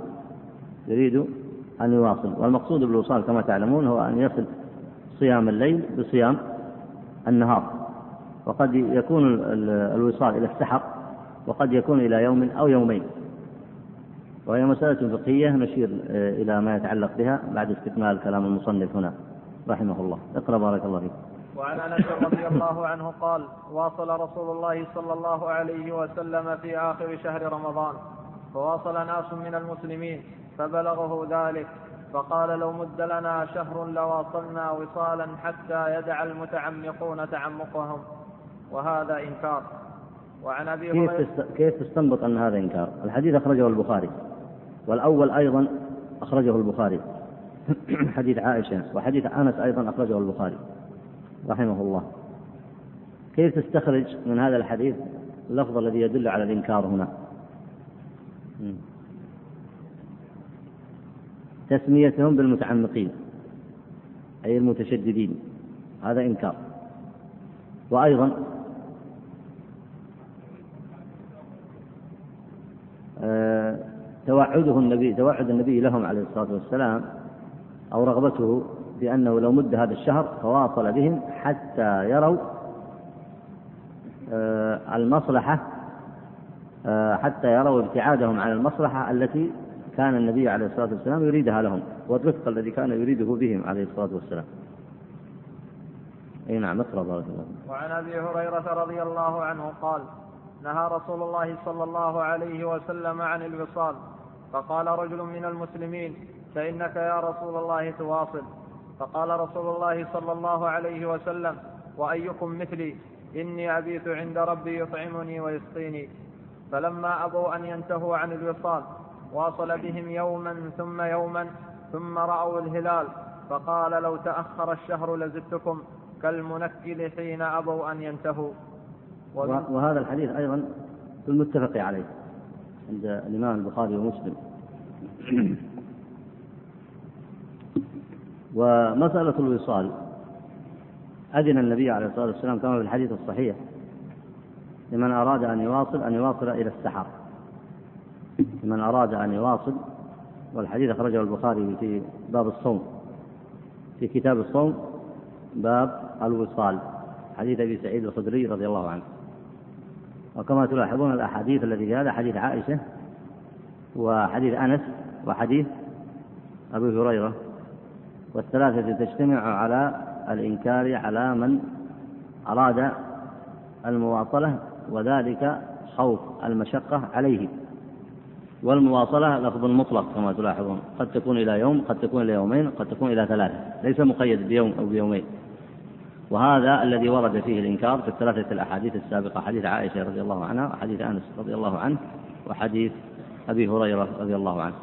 يريد أن يواصل. والمقصود بالوصال كما تعلمون هو أن يصل صيام الليل بصيام النهار. وقد يكون الوصال إلى السحر وقد يكون إلى يوم أو يومين. وهي مسألة فقهية نشير إلى ما يتعلق بها بعد استكمال كلام المصنف هنا رحمه الله. اقرأ بارك الله فيك. وعن أنس رضي الله عنه قال واصل رسول الله صلى الله عليه وسلم في آخر شهر رمضان فواصل ناس من المسلمين فبلغه ذلك. فقال لو مد لنا شهر لواصلنا وصالا حتى يدع المتعمقون تعمقهم. وهذا إنكار. وعن أبي كيف كيف تستنبط أن هذا إنكار؟ الحديث أخرجه البخاري والأول أيضا أخرجه البخاري. حديث عائشة وحديث أنس أيضا أخرجه البخاري رحمه الله. كيف تستخرج من هذا الحديث اللفظ الذي يدل على الإنكار هنا؟ تسميتهم بالمتعمقين أي المتشددين هذا إنكار. وأيضا آه، توعده النبي توعد النبي لهم عليه الصلاة والسلام أو رغبته بأنه لو مد هذا الشهر فواصل بهم حتى يروا آه، المصلحة آه، حتى يروا ابتعادهم عن المصلحة التي كان النبي عليه الصلاة والسلام يريدها لهم والرفق الذي كان يريده بهم عليه الصلاة والسلام. أي نعم اقرأ بارك الله وعن أبي هريرة رضي الله عنه قال نهى رسول الله صلى الله عليه وسلم عن الوصال فقال رجل من المسلمين فإنك يا رسول الله تواصل. فقال رسول الله صلى الله عليه وسلم وأيكم مثلي؟ إني أبيت عند ربي يطعمني ويسقيني. فلما أبوا أن ينتهوا عن الوصال واصل بهم يوما ثم يوما ثم رأوا الهلال فقال لو تأخر الشهر لزدتكم كالمنكل حين أبوا أن ينتهوا. وهذا الحديث أيضا في المتفق عليه عند الإمام البخاري ومسلم. ومسألة الوصال. أذن النبي عليه الصلاة والسلام كما في الحديث الصحيح لمن أراد أن يواصل أن يواصل إلى السحر. لمن أراد أن يواصل والحديث أخرجه البخاري في باب الصوم في كتاب الصوم باب الوصال حديث أبي سعيد الخدري رضي الله عنه. وكما تلاحظون الأحاديث التي في هذا حديث عائشة وحديث أنس وحديث أبي هريرة. والثلاثة تجتمع على الإنكار على من أراد المواصلة وذلك خوف المشقة عليه. والمواصلة لفظ مطلق كما تلاحظون. قد تكون إلى يوم قد تكون إلى يومين قد تكون إلى ثلاثة. ليس مقيد بيوم أو بيومين. وهذا الذي ورد فيه الإنكار في الثلاثة الأحاديث السابقة حديث عائشة رضي الله عنها وحديث أنس رضي الله عنه وحديث أبي هريرة رضي الله عنه.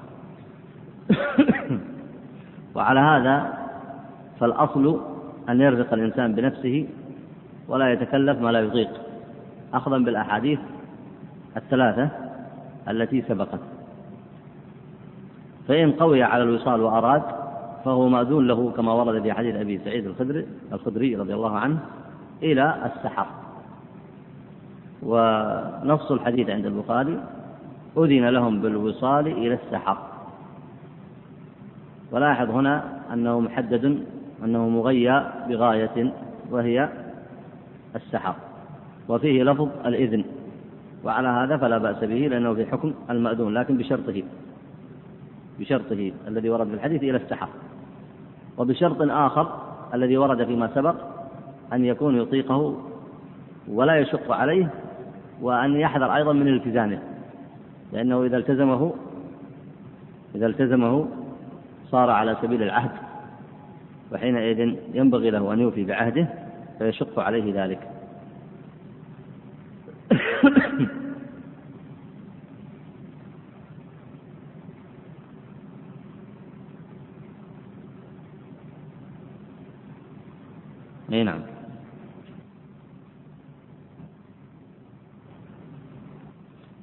وعلى هذا فالأصل أن يرزق الإنسان بنفسه ولا يتكلف ما لا يطيق أخذا بالأحاديث الثلاثة التي سبقت. فإن قوي على الوصال وأراد فهو مأذون له كما ورد في حديث أبي سعيد الخدري الخدري رضي الله عنه إلى السحر. ونص الحديث عند البخاري أذن لهم بالوصال إلى السحر. ولاحظ هنا أنه محدد أنه مغيى بغاية وهي السحر. وفيه لفظ الإذن. وعلى هذا فلا بأس به لأنه في حكم المأذون لكن بشرطه بشرطه الذي ورد في الحديث إلى السحر. وبشرط آخر الذي ورد فيما سبق أن يكون يطيقه ولا يشق عليه وأن يحذر أيضا من التزامه. لأنه إذا التزمه إذا التزمه صار على سبيل العهد وحينئذ ينبغي له أن يوفي بعهده فيشق عليه ذلك اي نعم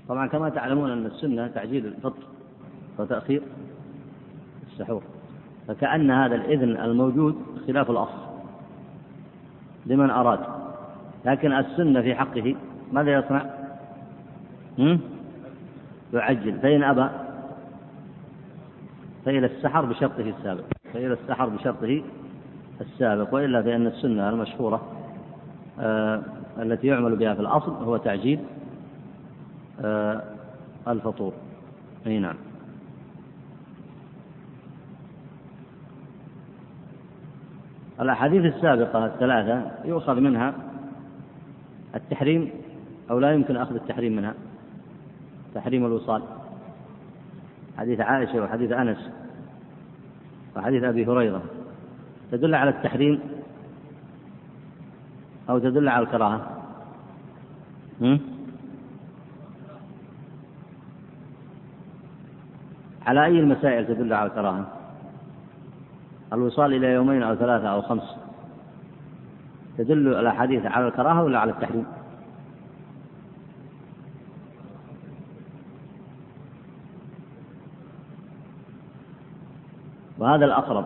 طبعا كما تعلمون أن السنة تعجيل الفطر وتأخير السحور فكأن هذا الإذن الموجود خلاف الأصل لمن أراد لكن السنة في حقه ماذا يصنع؟ يعجل فإن أبى فإلى السحر بشرطه السابق فإلى السحر بشرطه السابق وإلا فإن السنة المشهورة آه التي يعمل بها في الأصل هو تعجيل الفطور. أي نعم. الأحاديث السابقة الثلاثة يؤخذ منها التحريم أو لا يمكن أخذ التحريم منها. تحريم الوصال. حديث عائشة وحديث أنس وحديث أبي هريرة. تدل على التحريم أو تدل على الكراهة؟ على أي المسائل تدل على الكراهة؟ الوصال إلى يومين أو ثلاثة أو خمس. تدل الأحاديث على الكراهة ولا على التحريم؟ وهذا الأقرب.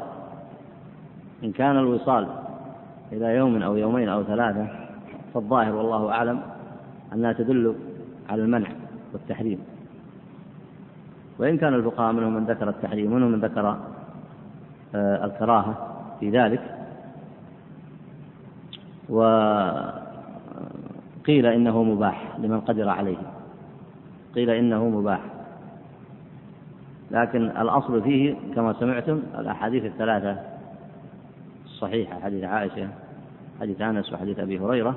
إن كان الوصال إلى يوم أو يومين أو ثلاثة فالظاهر والله أعلم أنها تدل على المنع والتحريم. وإن كان الفقهاء منهم من ذكر التحريم ومنهم من ذكر آه، الكراهة في ذلك. وقيل إنه مباح لمن قدر عليه. قيل إنه مباح. لكن الأصل فيه كما سمعتم الأحاديث الثلاثة الصحيحة حديث عائشة حديث أنس وحديث أبي هريرة.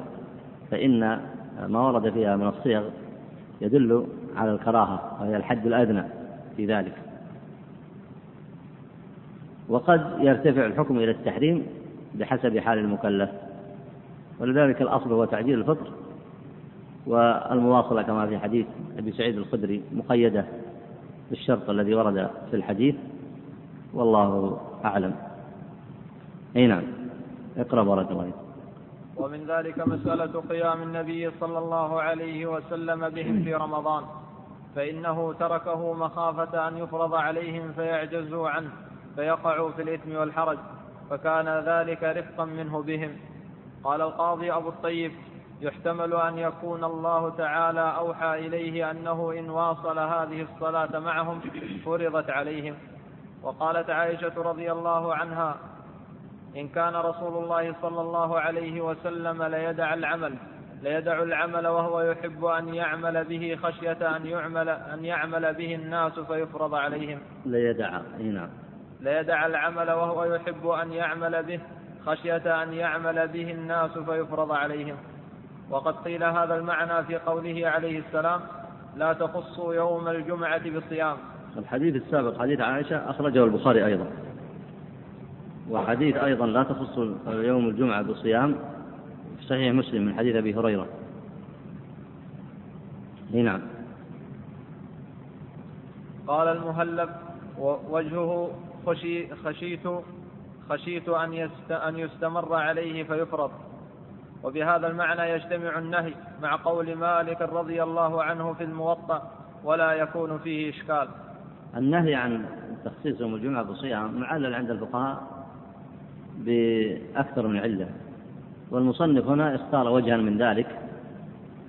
فإن ما ورد فيها من الصيغ يدل على الكراهة وهي الحد الأدنى. في ذلك. وقد يرتفع الحكم إلى التحريم بحسب حال المكلف. ولذلك الأصل هو تعجيل الفطر والمواصلة كما في حديث أبي سعيد الخدري مقيدة بالشرط الذي ورد في الحديث. والله أعلم. أي نعم. اقرأ بارك الله ومن ذلك مسألة قيام النبي صلى الله عليه وسلم بهم في رمضان. فإنه تركه مخافة أن يفرض عليهم فيعجزوا عنه فيقعوا في الإثم والحرج فكان ذلك رفقا منه بهم. قال القاضي أبو الطيب يحتمل أن يكون الله تعالى أوحى إليه أنه إن واصل هذه الصلاة معهم فرضت عليهم. وقالت عائشة رضي الله عنها إن كان رسول الله صلى الله عليه وسلم ليدع العمل ليدع العمل وهو يحب أن يعمل به خشية أن يعمل أن يعمل به الناس فيفرض عليهم. ليدع نعم. ليدع العمل وهو يحب أن يعمل به خشية أن يعمل به الناس فيفرض عليهم وقد قيل هذا المعنى في قوله عليه السلام لا تخصوا يوم الجمعة بصيام الحديث السابق حديث عائشة أخرجه البخاري أيضا وحديث أيضا لا تخص يوم الجمعة بصيام في صحيح مسلم من حديث أبي هريرة. نعم. قال المهلب وجهه خشي خشيت خشيت أن, يست أن يستمر عليه فيفرض وبهذا المعنى يجتمع النهي مع قول مالك رضي الله عنه في الموطأ ولا يكون فيه إشكال. النهي عن تخصيص يوم الجمعة بالصيام معلل عند الفقهاء بأكثر من علة. والمصنف هنا اختار وجها من ذلك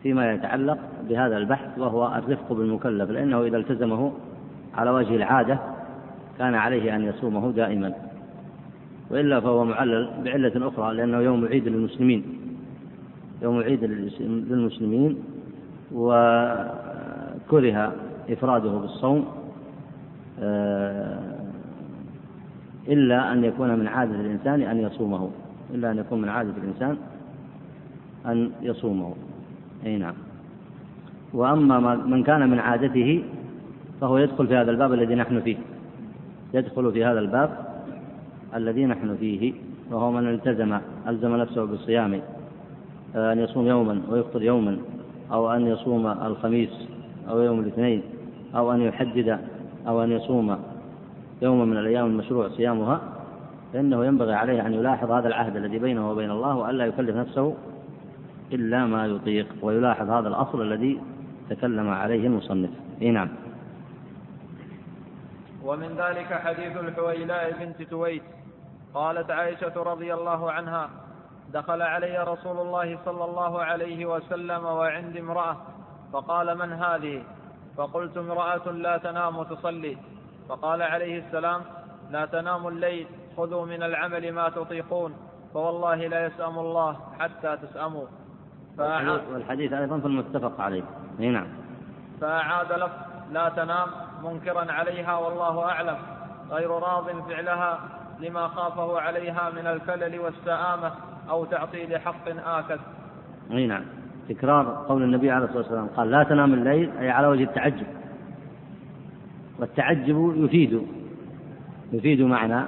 فيما يتعلق بهذا البحث وهو الرفق بالمكلف لأنه إذا التزمه على وجه العادة كان عليه أن يصومه دائما. وإلا فهو معلل بعلة أخرى لأنه يوم عيد للمسلمين. يوم عيد للمسلمين وكره إفراده بالصوم آه، إلا أن يكون من عادة الإنسان أن يصومه. إلا أن يكون من عادة الإنسان أن يصومه. أي نعم. وأما من كان من عادته فهو يدخل في هذا الباب الذي نحن فيه. يدخل في هذا الباب الذي نحن فيه وهو من التزم ألزم نفسه بالصيام آه، أن يصوم يوما ويفطر يوما أو أن يصوم الخميس أو يوم الاثنين أو أن يحدد أو أن يصوم يوما من الأيام المشروع صيامها. فإنه ينبغي عليه أن يلاحظ هذا العهد الذي بينه وبين الله وألا يكلف نفسه إلا ما يطيق ويلاحظ هذا الأصل الذي تكلم عليه المصنف. إيه نعم. ومن ذلك حديث الحويلاء بنت تويت قالت عائشة رضي الله عنها دخل علي رسول الله صلى الله عليه وسلم وعندي امرأة فقال من هذه؟ فقلت امرأة لا تنام تصلي. فقال عليه السلام لا تنام الليل. خذوا من العمل ما تطيقون فوالله لا يسأم الله حتى تسأموا. والحديث أيضا في المتفق عليه. نعم. فأعاد لفظ لا تنام منكرا عليها والله أعلم. غير راض فعلها لما خافه عليها من الكلل والسآمة أو تعطيل حق آكد. أي نعم. تكرار قول النبي عليه الصلاة والسلام قال لا تنام الليل أي على وجه التعجب. والتعجب يفيد يفيد معنى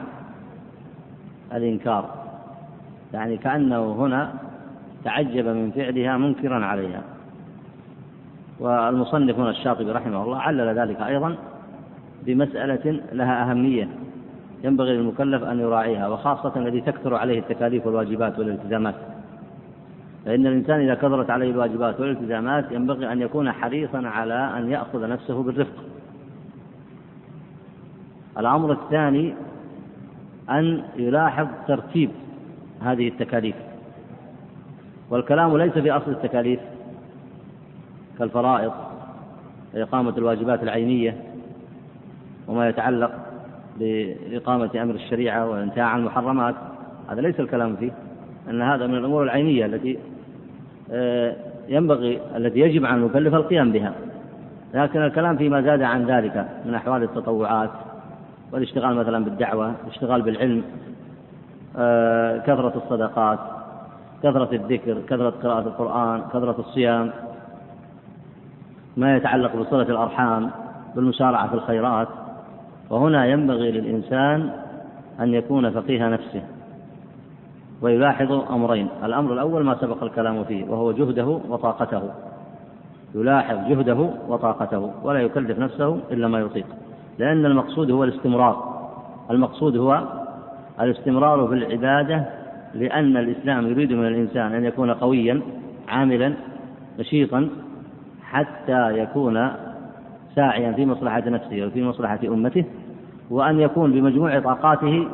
الإنكار. يعني كأنه هنا تعجب من فعلها منكرا عليها. والمصنف هنا الشاطبي رحمه الله علل ذلك أيضا بمسألة لها أهمية ينبغي للمكلف أن يراعيها وخاصة الذي تكثر عليه التكاليف والواجبات والالتزامات. فإن الإنسان إذا كثرت عليه الواجبات والالتزامات ينبغي أن يكون حريصا على أن يأخذ نفسه بالرفق. الأمر الثاني أن يلاحظ ترتيب هذه التكاليف. والكلام ليس في أصل التكاليف كالفرائض إقامة الواجبات العينية وما يتعلق بإقامة أمر الشريعة والانتهاء عن المحرمات. هذا ليس الكلام فيه أن هذا من الأمور العينية التي آه، ينبغي التي يجب على المكلف القيام بها. لكن الكلام فيما زاد عن ذلك من أحوال التطوعات والاشتغال مثلا بالدعوة الاشتغال بالعلم آه، كثرة الصدقات كثرة الذكر كثرة قراءة القرآن كثرة الصيام ما يتعلق بصلة الأرحام بالمسارعة في الخيرات. وهنا ينبغي للإنسان أن يكون فقيه نفسه ويلاحظ أمرين. الأمر الأول ما سبق الكلام فيه وهو جهده وطاقته. يلاحظ جهده وطاقته ولا يكلف نفسه إلا ما يطيق. لأن المقصود هو الاستمرار. المقصود هو الاستمرار في العبادة لأن الإسلام يريد من الإنسان أن يكون قويا عاملا نشيطا حتى يكون ساعيا في مصلحة نفسه وفي مصلحة أمته وأن يكون بمجموع طاقاته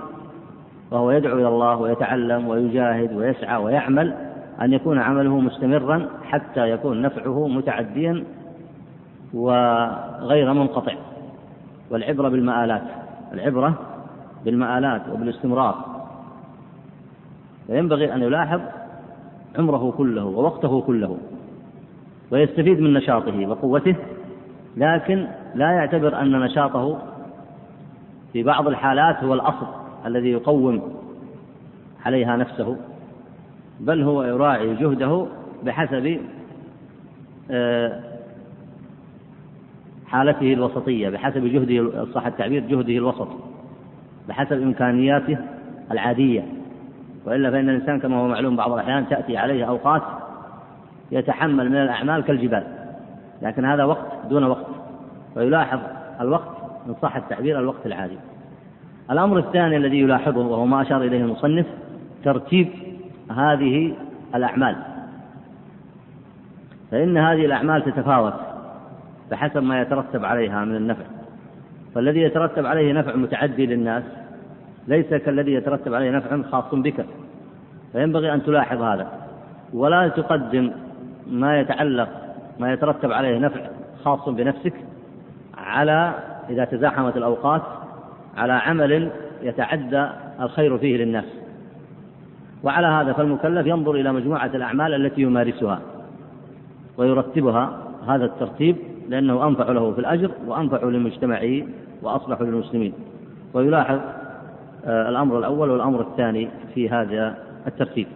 وهو يدعو إلى الله ويتعلم ويجاهد ويسعى ويعمل أن يكون عمله مستمرا حتى يكون نفعه متعديا وغير منقطع. والعبرة بالمآلات. العبرة بالمآلات وبالاستمرار. فينبغي أن يلاحظ عمره كله ووقته كله ويستفيد من نشاطه وقوته لكن لا يعتبر أن نشاطه في بعض الحالات هو الأصل الذي يقوم عليها نفسه بل هو يراعي جهده بحسب آه، حالته الوسطية بحسب جهده صح التعبير جهده الوسط بحسب إمكانياته العادية. وإلا فإن الإنسان كما هو معلوم بعض الأحيان تأتي عليه أوقات يتحمل من الأعمال كالجبال لكن هذا وقت دون وقت. ويلاحظ الوقت إن صح التعبير الوقت العادي. الأمر الثاني الذي يلاحظه وهو ما أشار إليه المصنف ترتيب هذه الأعمال. فإن هذه الأعمال تتفاوت. بحسب ما يترتب عليها من النفع. فالذي يترتب عليه نفع متعدي للناس ليس كالذي يترتب عليه نفع خاص بك. فينبغي أن تلاحظ هذا. ولا تقدم ما يتعلق ما يترتب عليه نفع خاص بنفسك على إذا تزاحمت الأوقات على عمل يتعدى الخير فيه للناس. وعلى هذا فالمكلف ينظر إلى مجموعة الأعمال التي يمارسها ويرتبها. هذا الترتيب لأنه أنفع له في الأجر وأنفع لمجتمعه وأصلح للمسلمين. ويلاحظ آه، الأمر الأول والأمر الثاني في هذا الترتيب.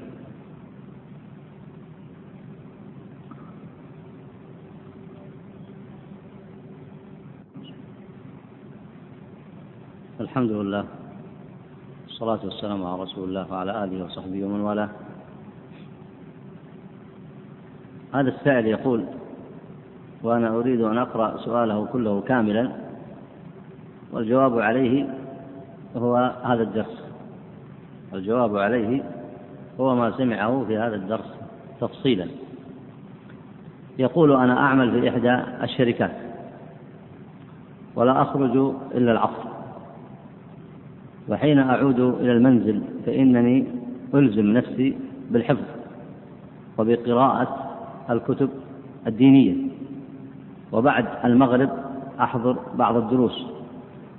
الحمد لله والصلاة والسلام على رسول الله وعلى آله وصحبه ومن والاه. هذا السائل يقول وأنا أريد أن أقرأ سؤاله كله كاملا والجواب عليه هو هذا الدرس. الجواب عليه هو ما سمعه في هذا الدرس تفصيلا. يقول أنا أعمل في إحدى الشركات ولا أخرج إلا العصر. وحين أعود إلى المنزل فإنني ألزم نفسي بالحفظ وبقراءة الكتب الدينية. وبعد المغرب أحضر بعض الدروس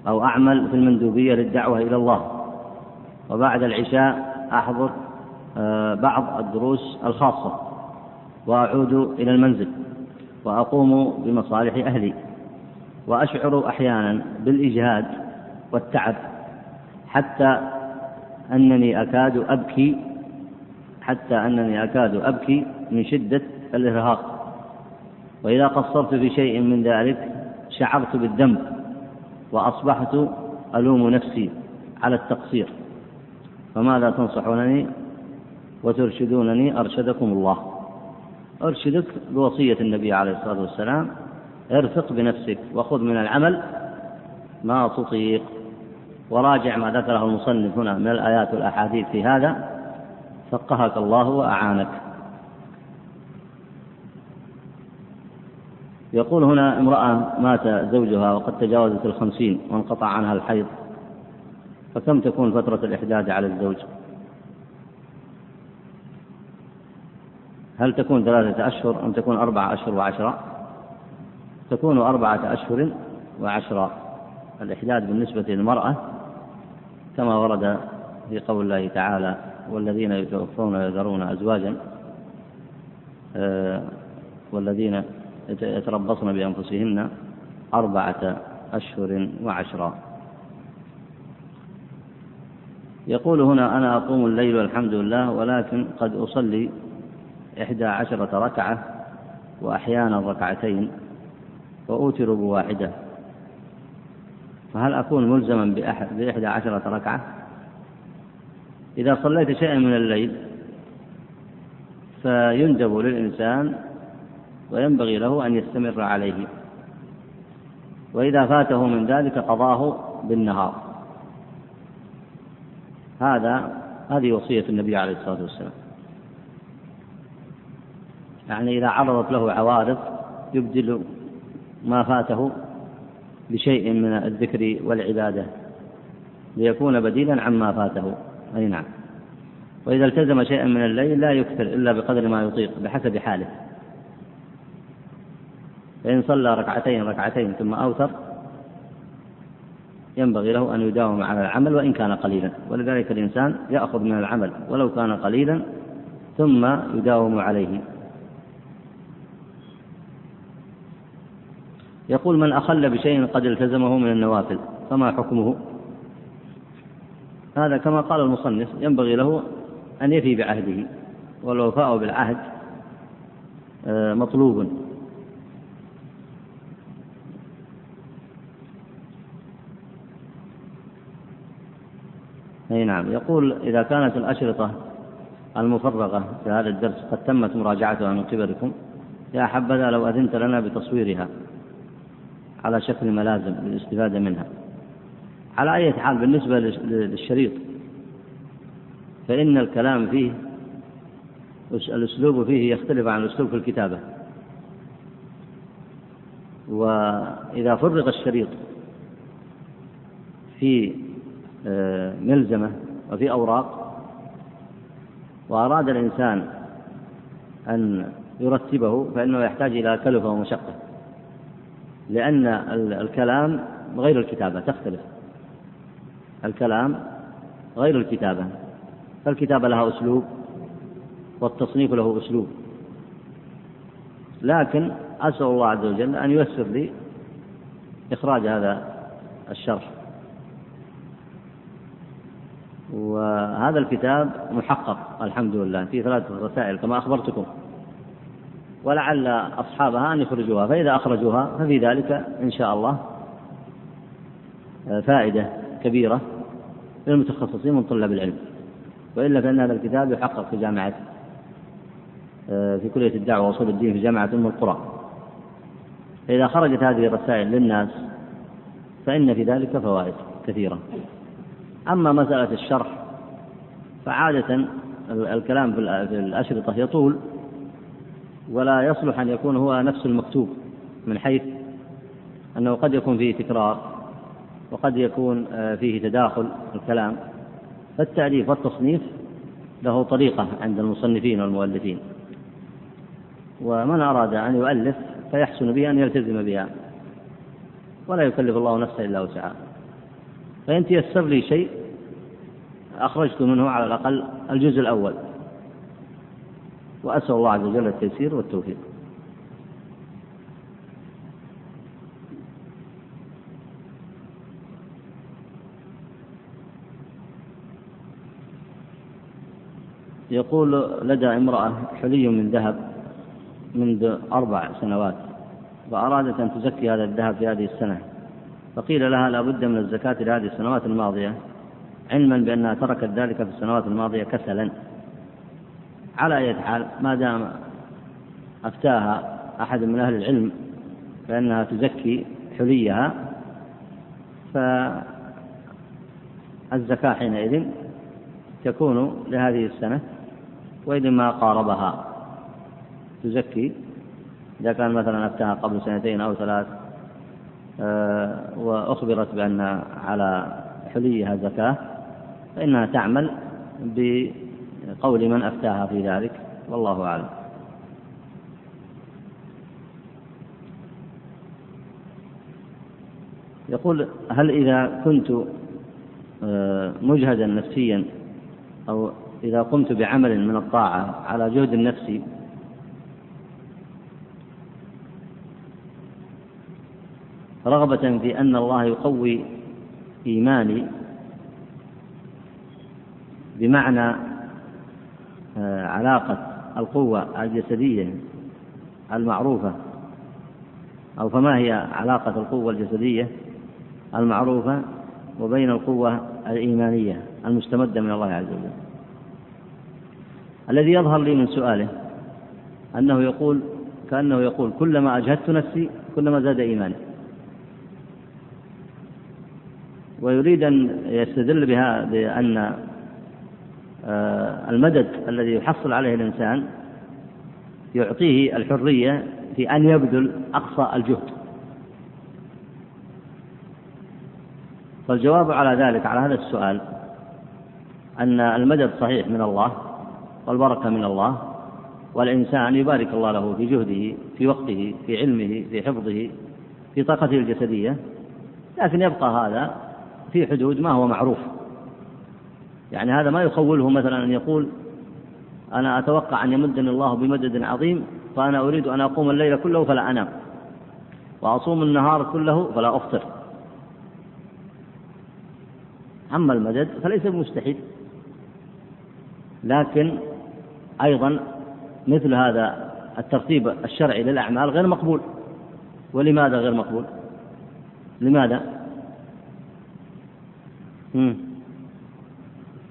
أو أعمل في المندوبية للدعوة إلى الله. وبعد العشاء أحضر آه، بعض الدروس الخاصة. وأعود إلى المنزل وأقوم بمصالح أهلي. وأشعر أحيانا بالإجهاد والتعب حتى أنني أكاد أبكي حتى أنني أكاد أبكي من شدة الإرهاق. وإذا قصرت في شيء من ذلك شعرت بالذنب وأصبحت ألوم نفسي على التقصير. فماذا تنصحونني وترشدونني أرشدكم الله؟ أرشدك بوصية النبي عليه الصلاة والسلام ارفق بنفسك وخذ من العمل ما تطيق. وراجع ما ذكره المصنف هنا من الآيات والأحاديث في هذا. فقهك الله وأعانك. يقول هنا امرأة مات زوجها وقد تجاوزت الخمسين وانقطع عنها الحيض فكم تكون فترة الإحداد على الزوج؟ هل تكون ثلاثة أشهر أم تكون أربعة أشهر وعشرة؟ تكون أربعة أشهر وعشرة. الإحداد بالنسبة للمرأة كما ورد في قول الله تعالى والذين يتوفون ويذرون أزواجا آه، والذين يتربصن بأنفسهن أربعة أشهر وعشرا. يقول هنا أنا أقوم الليل والحمد لله ولكن قد أصلي إحدى عشرة ركعة وأحيانا ركعتين وأوتر بواحدة. فهل أكون ملزما بإحدى عشرة ركعة؟ إذا صليت شيئا من الليل فيندب للإنسان وينبغي له أن يستمر عليه. وإذا فاته من ذلك قضاه بالنهار. هذا هذه وصية النبي عليه الصلاة والسلام. يعني إذا عرضت له عوارض يبدل ما فاته بشيء من الذكر والعبادة ليكون بديلا عما فاته. أي نعم. وإذا التزم شيئا من الليل لا يكثر إلا بقدر ما يطيق بحسب حاله. فإن صلى ركعتين ركعتين ثم أوتر ينبغي له أن يداوم على العمل وإن كان قليلا. ولذلك الإنسان يأخذ من العمل ولو كان قليلا ثم يداوم عليه. يقول من أخل بشيء قد التزمه من النوافل فما حكمه؟ هذا كما قال المصنف ينبغي له أن يفي بعهده والوفاء بالعهد آه، مطلوب. أي نعم. يقول إذا كانت الأشرطة المفرغة في هذا الدرس قد تمت مراجعتها من قبلكم يا حبذا لو أذنت لنا بتصويرها على شكل ملازم للاستفادة منها. على أي حال بالنسبة للشريط فإن الكلام فيه الأسلوب فيه يختلف عن الأسلوب في الكتابة. وإذا فرغ الشريط في ملزمة وفي أوراق. وأراد الإنسان أن يرتبه فإنه يحتاج إلى كلفة ومشقة لأن الكلام غير الكتابة تختلف. الكلام غير الكتابة فالكتابة لها أسلوب والتصنيف له أسلوب. لكن أسأل الله عز وجل أن ييسر لي إخراج هذا الشرح. وهذا الكتاب محقق الحمد لله. في ثلاثة رسائل كما أخبرتكم. ولعل أصحابها أن يخرجوها. فإذا أخرجوها ففي ذلك إن شاء الله فائدة كبيرة للمتخصصين من طلاب العلم. وإلا فإن هذا الكتاب يحقق في جامعة آه، في كلية الدعوة وأصول الدين في جامعة أم القرى. فإذا خرجت هذه الرسائل للناس فإن في ذلك فوائد كثيرة. أما مسألة الشرح فعادة الكلام في الأشرطة يطول ولا يصلح أن يكون هو نفس المكتوب من حيث أنه قد يكون فيه تكرار وقد يكون آه، فيه تداخل الكلام. فالتأليف والتصنيف له طريقة عند المصنفين والمؤلفين. ومن أراد أن يؤلف فيحسن به أن يلتزم بها ولا يكلف الله نفسا إلا وسعها. فإن تيسر لي شيء أخرجت منه على الأقل الجزء الأول. وأسأل الله عز وجل التيسير والتوفيق. يقول لدى امرأة حلي من ذهب منذ أربع سنوات وأرادت أن تزكي هذا الذهب في هذه السنة. فقيل لها لا بد من الزكاة لهذه السنوات الماضية علما بأنها تركت ذلك في السنوات الماضية كسلا. على أي حال ما دام أفتاها أحد من أهل العلم بأنها تزكي حليها فالزكاة حينئذ تكون لهذه السنة وإذا ما قاربها تزكي. إذا كان مثلا أفتاها قبل سنتين أو ثلاث وأخبرت بأن على حليها زكاة فإنها تعمل بقول من أفتاها في ذلك والله أعلم. يقول هل إذا كنت آه، مجهدا نفسيا أو إذا قمت بعمل من الطاعة على جهد نفسي رغبة في أن الله يقوي إيماني بمعنى آه، علاقة القوة الجسدية المعروفة أو فما هي علاقة القوة الجسدية المعروفة وبين القوة الإيمانية المستمدة من الله عز وجل. الذي يظهر لي من سؤاله أنه يقول كأنه يقول كلما أجهدت نفسي كلما زاد إيماني. ويريد أن يستدل بها بأن آه، المدد الذي يحصل عليه الإنسان يعطيه الحرية في أن يبذل أقصى الجهد. فالجواب على ذلك على هذا السؤال أن المدد صحيح من الله والبركة من الله والإنسان يبارك الله له في جهده في وقته في علمه في حفظه في طاقته الجسدية لكن يبقى هذا في حدود ما هو معروف. يعني هذا ما يخوله مثلا أن يقول أنا أتوقع أن يمدني الله بمدد عظيم فأنا أريد أن أقوم الليل كله فلا أنام وأصوم النهار كله فلا أفطر. أما المدد فليس بمستحيل. لكن أيضا مثل هذا الترتيب الشرعي للأعمال غير مقبول. ولماذا غير مقبول؟ لماذا؟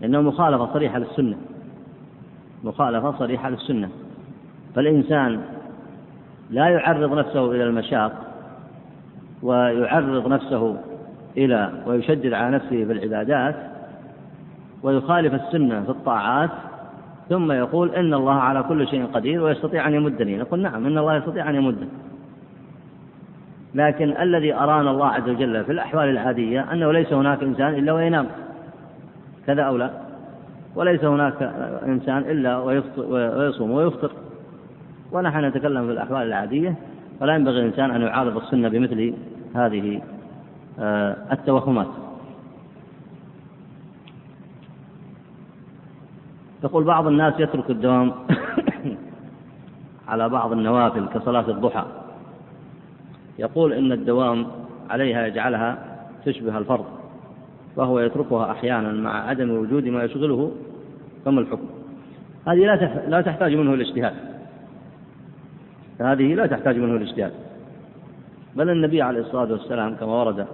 لأنه مخالفة صريحة للسنة. مخالفة صريحة للسنة. فالإنسان لا يعرض نفسه إلى المشاق ويعرض نفسه إلى ويشدد على نفسه في العبادات ويخالف السنة في الطاعات ثم يقول إن الله على كل شيء قدير ويستطيع أن يمدني. نقول نعم إن الله يستطيع أن يمده لكن الذي أرانا الله عز وجل في الأحوال العادية أنه ليس هناك إنسان إلا وينام. كذا أو لا؟ وليس هناك إنسان إلا ويصوم ويفطر. ونحن نتكلم في الأحوال العادية ولا ينبغي الإنسان أن يعارض السنة بمثل هذه آه، التوهمات. يقول بعض الناس يترك الدوام على بعض النوافل كصلاة الضحى. يقول إن الدوام عليها يجعلها تشبه الفرض وهو يتركها أحيانا مع عدم وجود ما يشغله فما الحكم؟ هذه لا لا تحتاج منه الاجتهاد. هذه لا تحتاج منه الاجتهاد. بل النبي عليه الصلاة والسلام كما ورد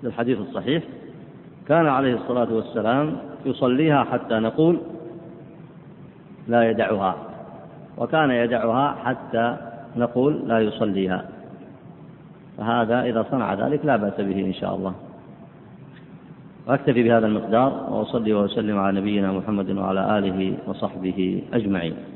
في الحديث الصحيح كان عليه الصلاة والسلام يصليها حتى نقول لا يدعها وكان يدعها حتى نقول لا يصليها. فهذا إذا صنع ذلك لا بأس به إن شاء الله. وأكتفي بهذا المقدار وأصلي وأسلم على نبينا محمد وعلى آله وصحبه أجمعين.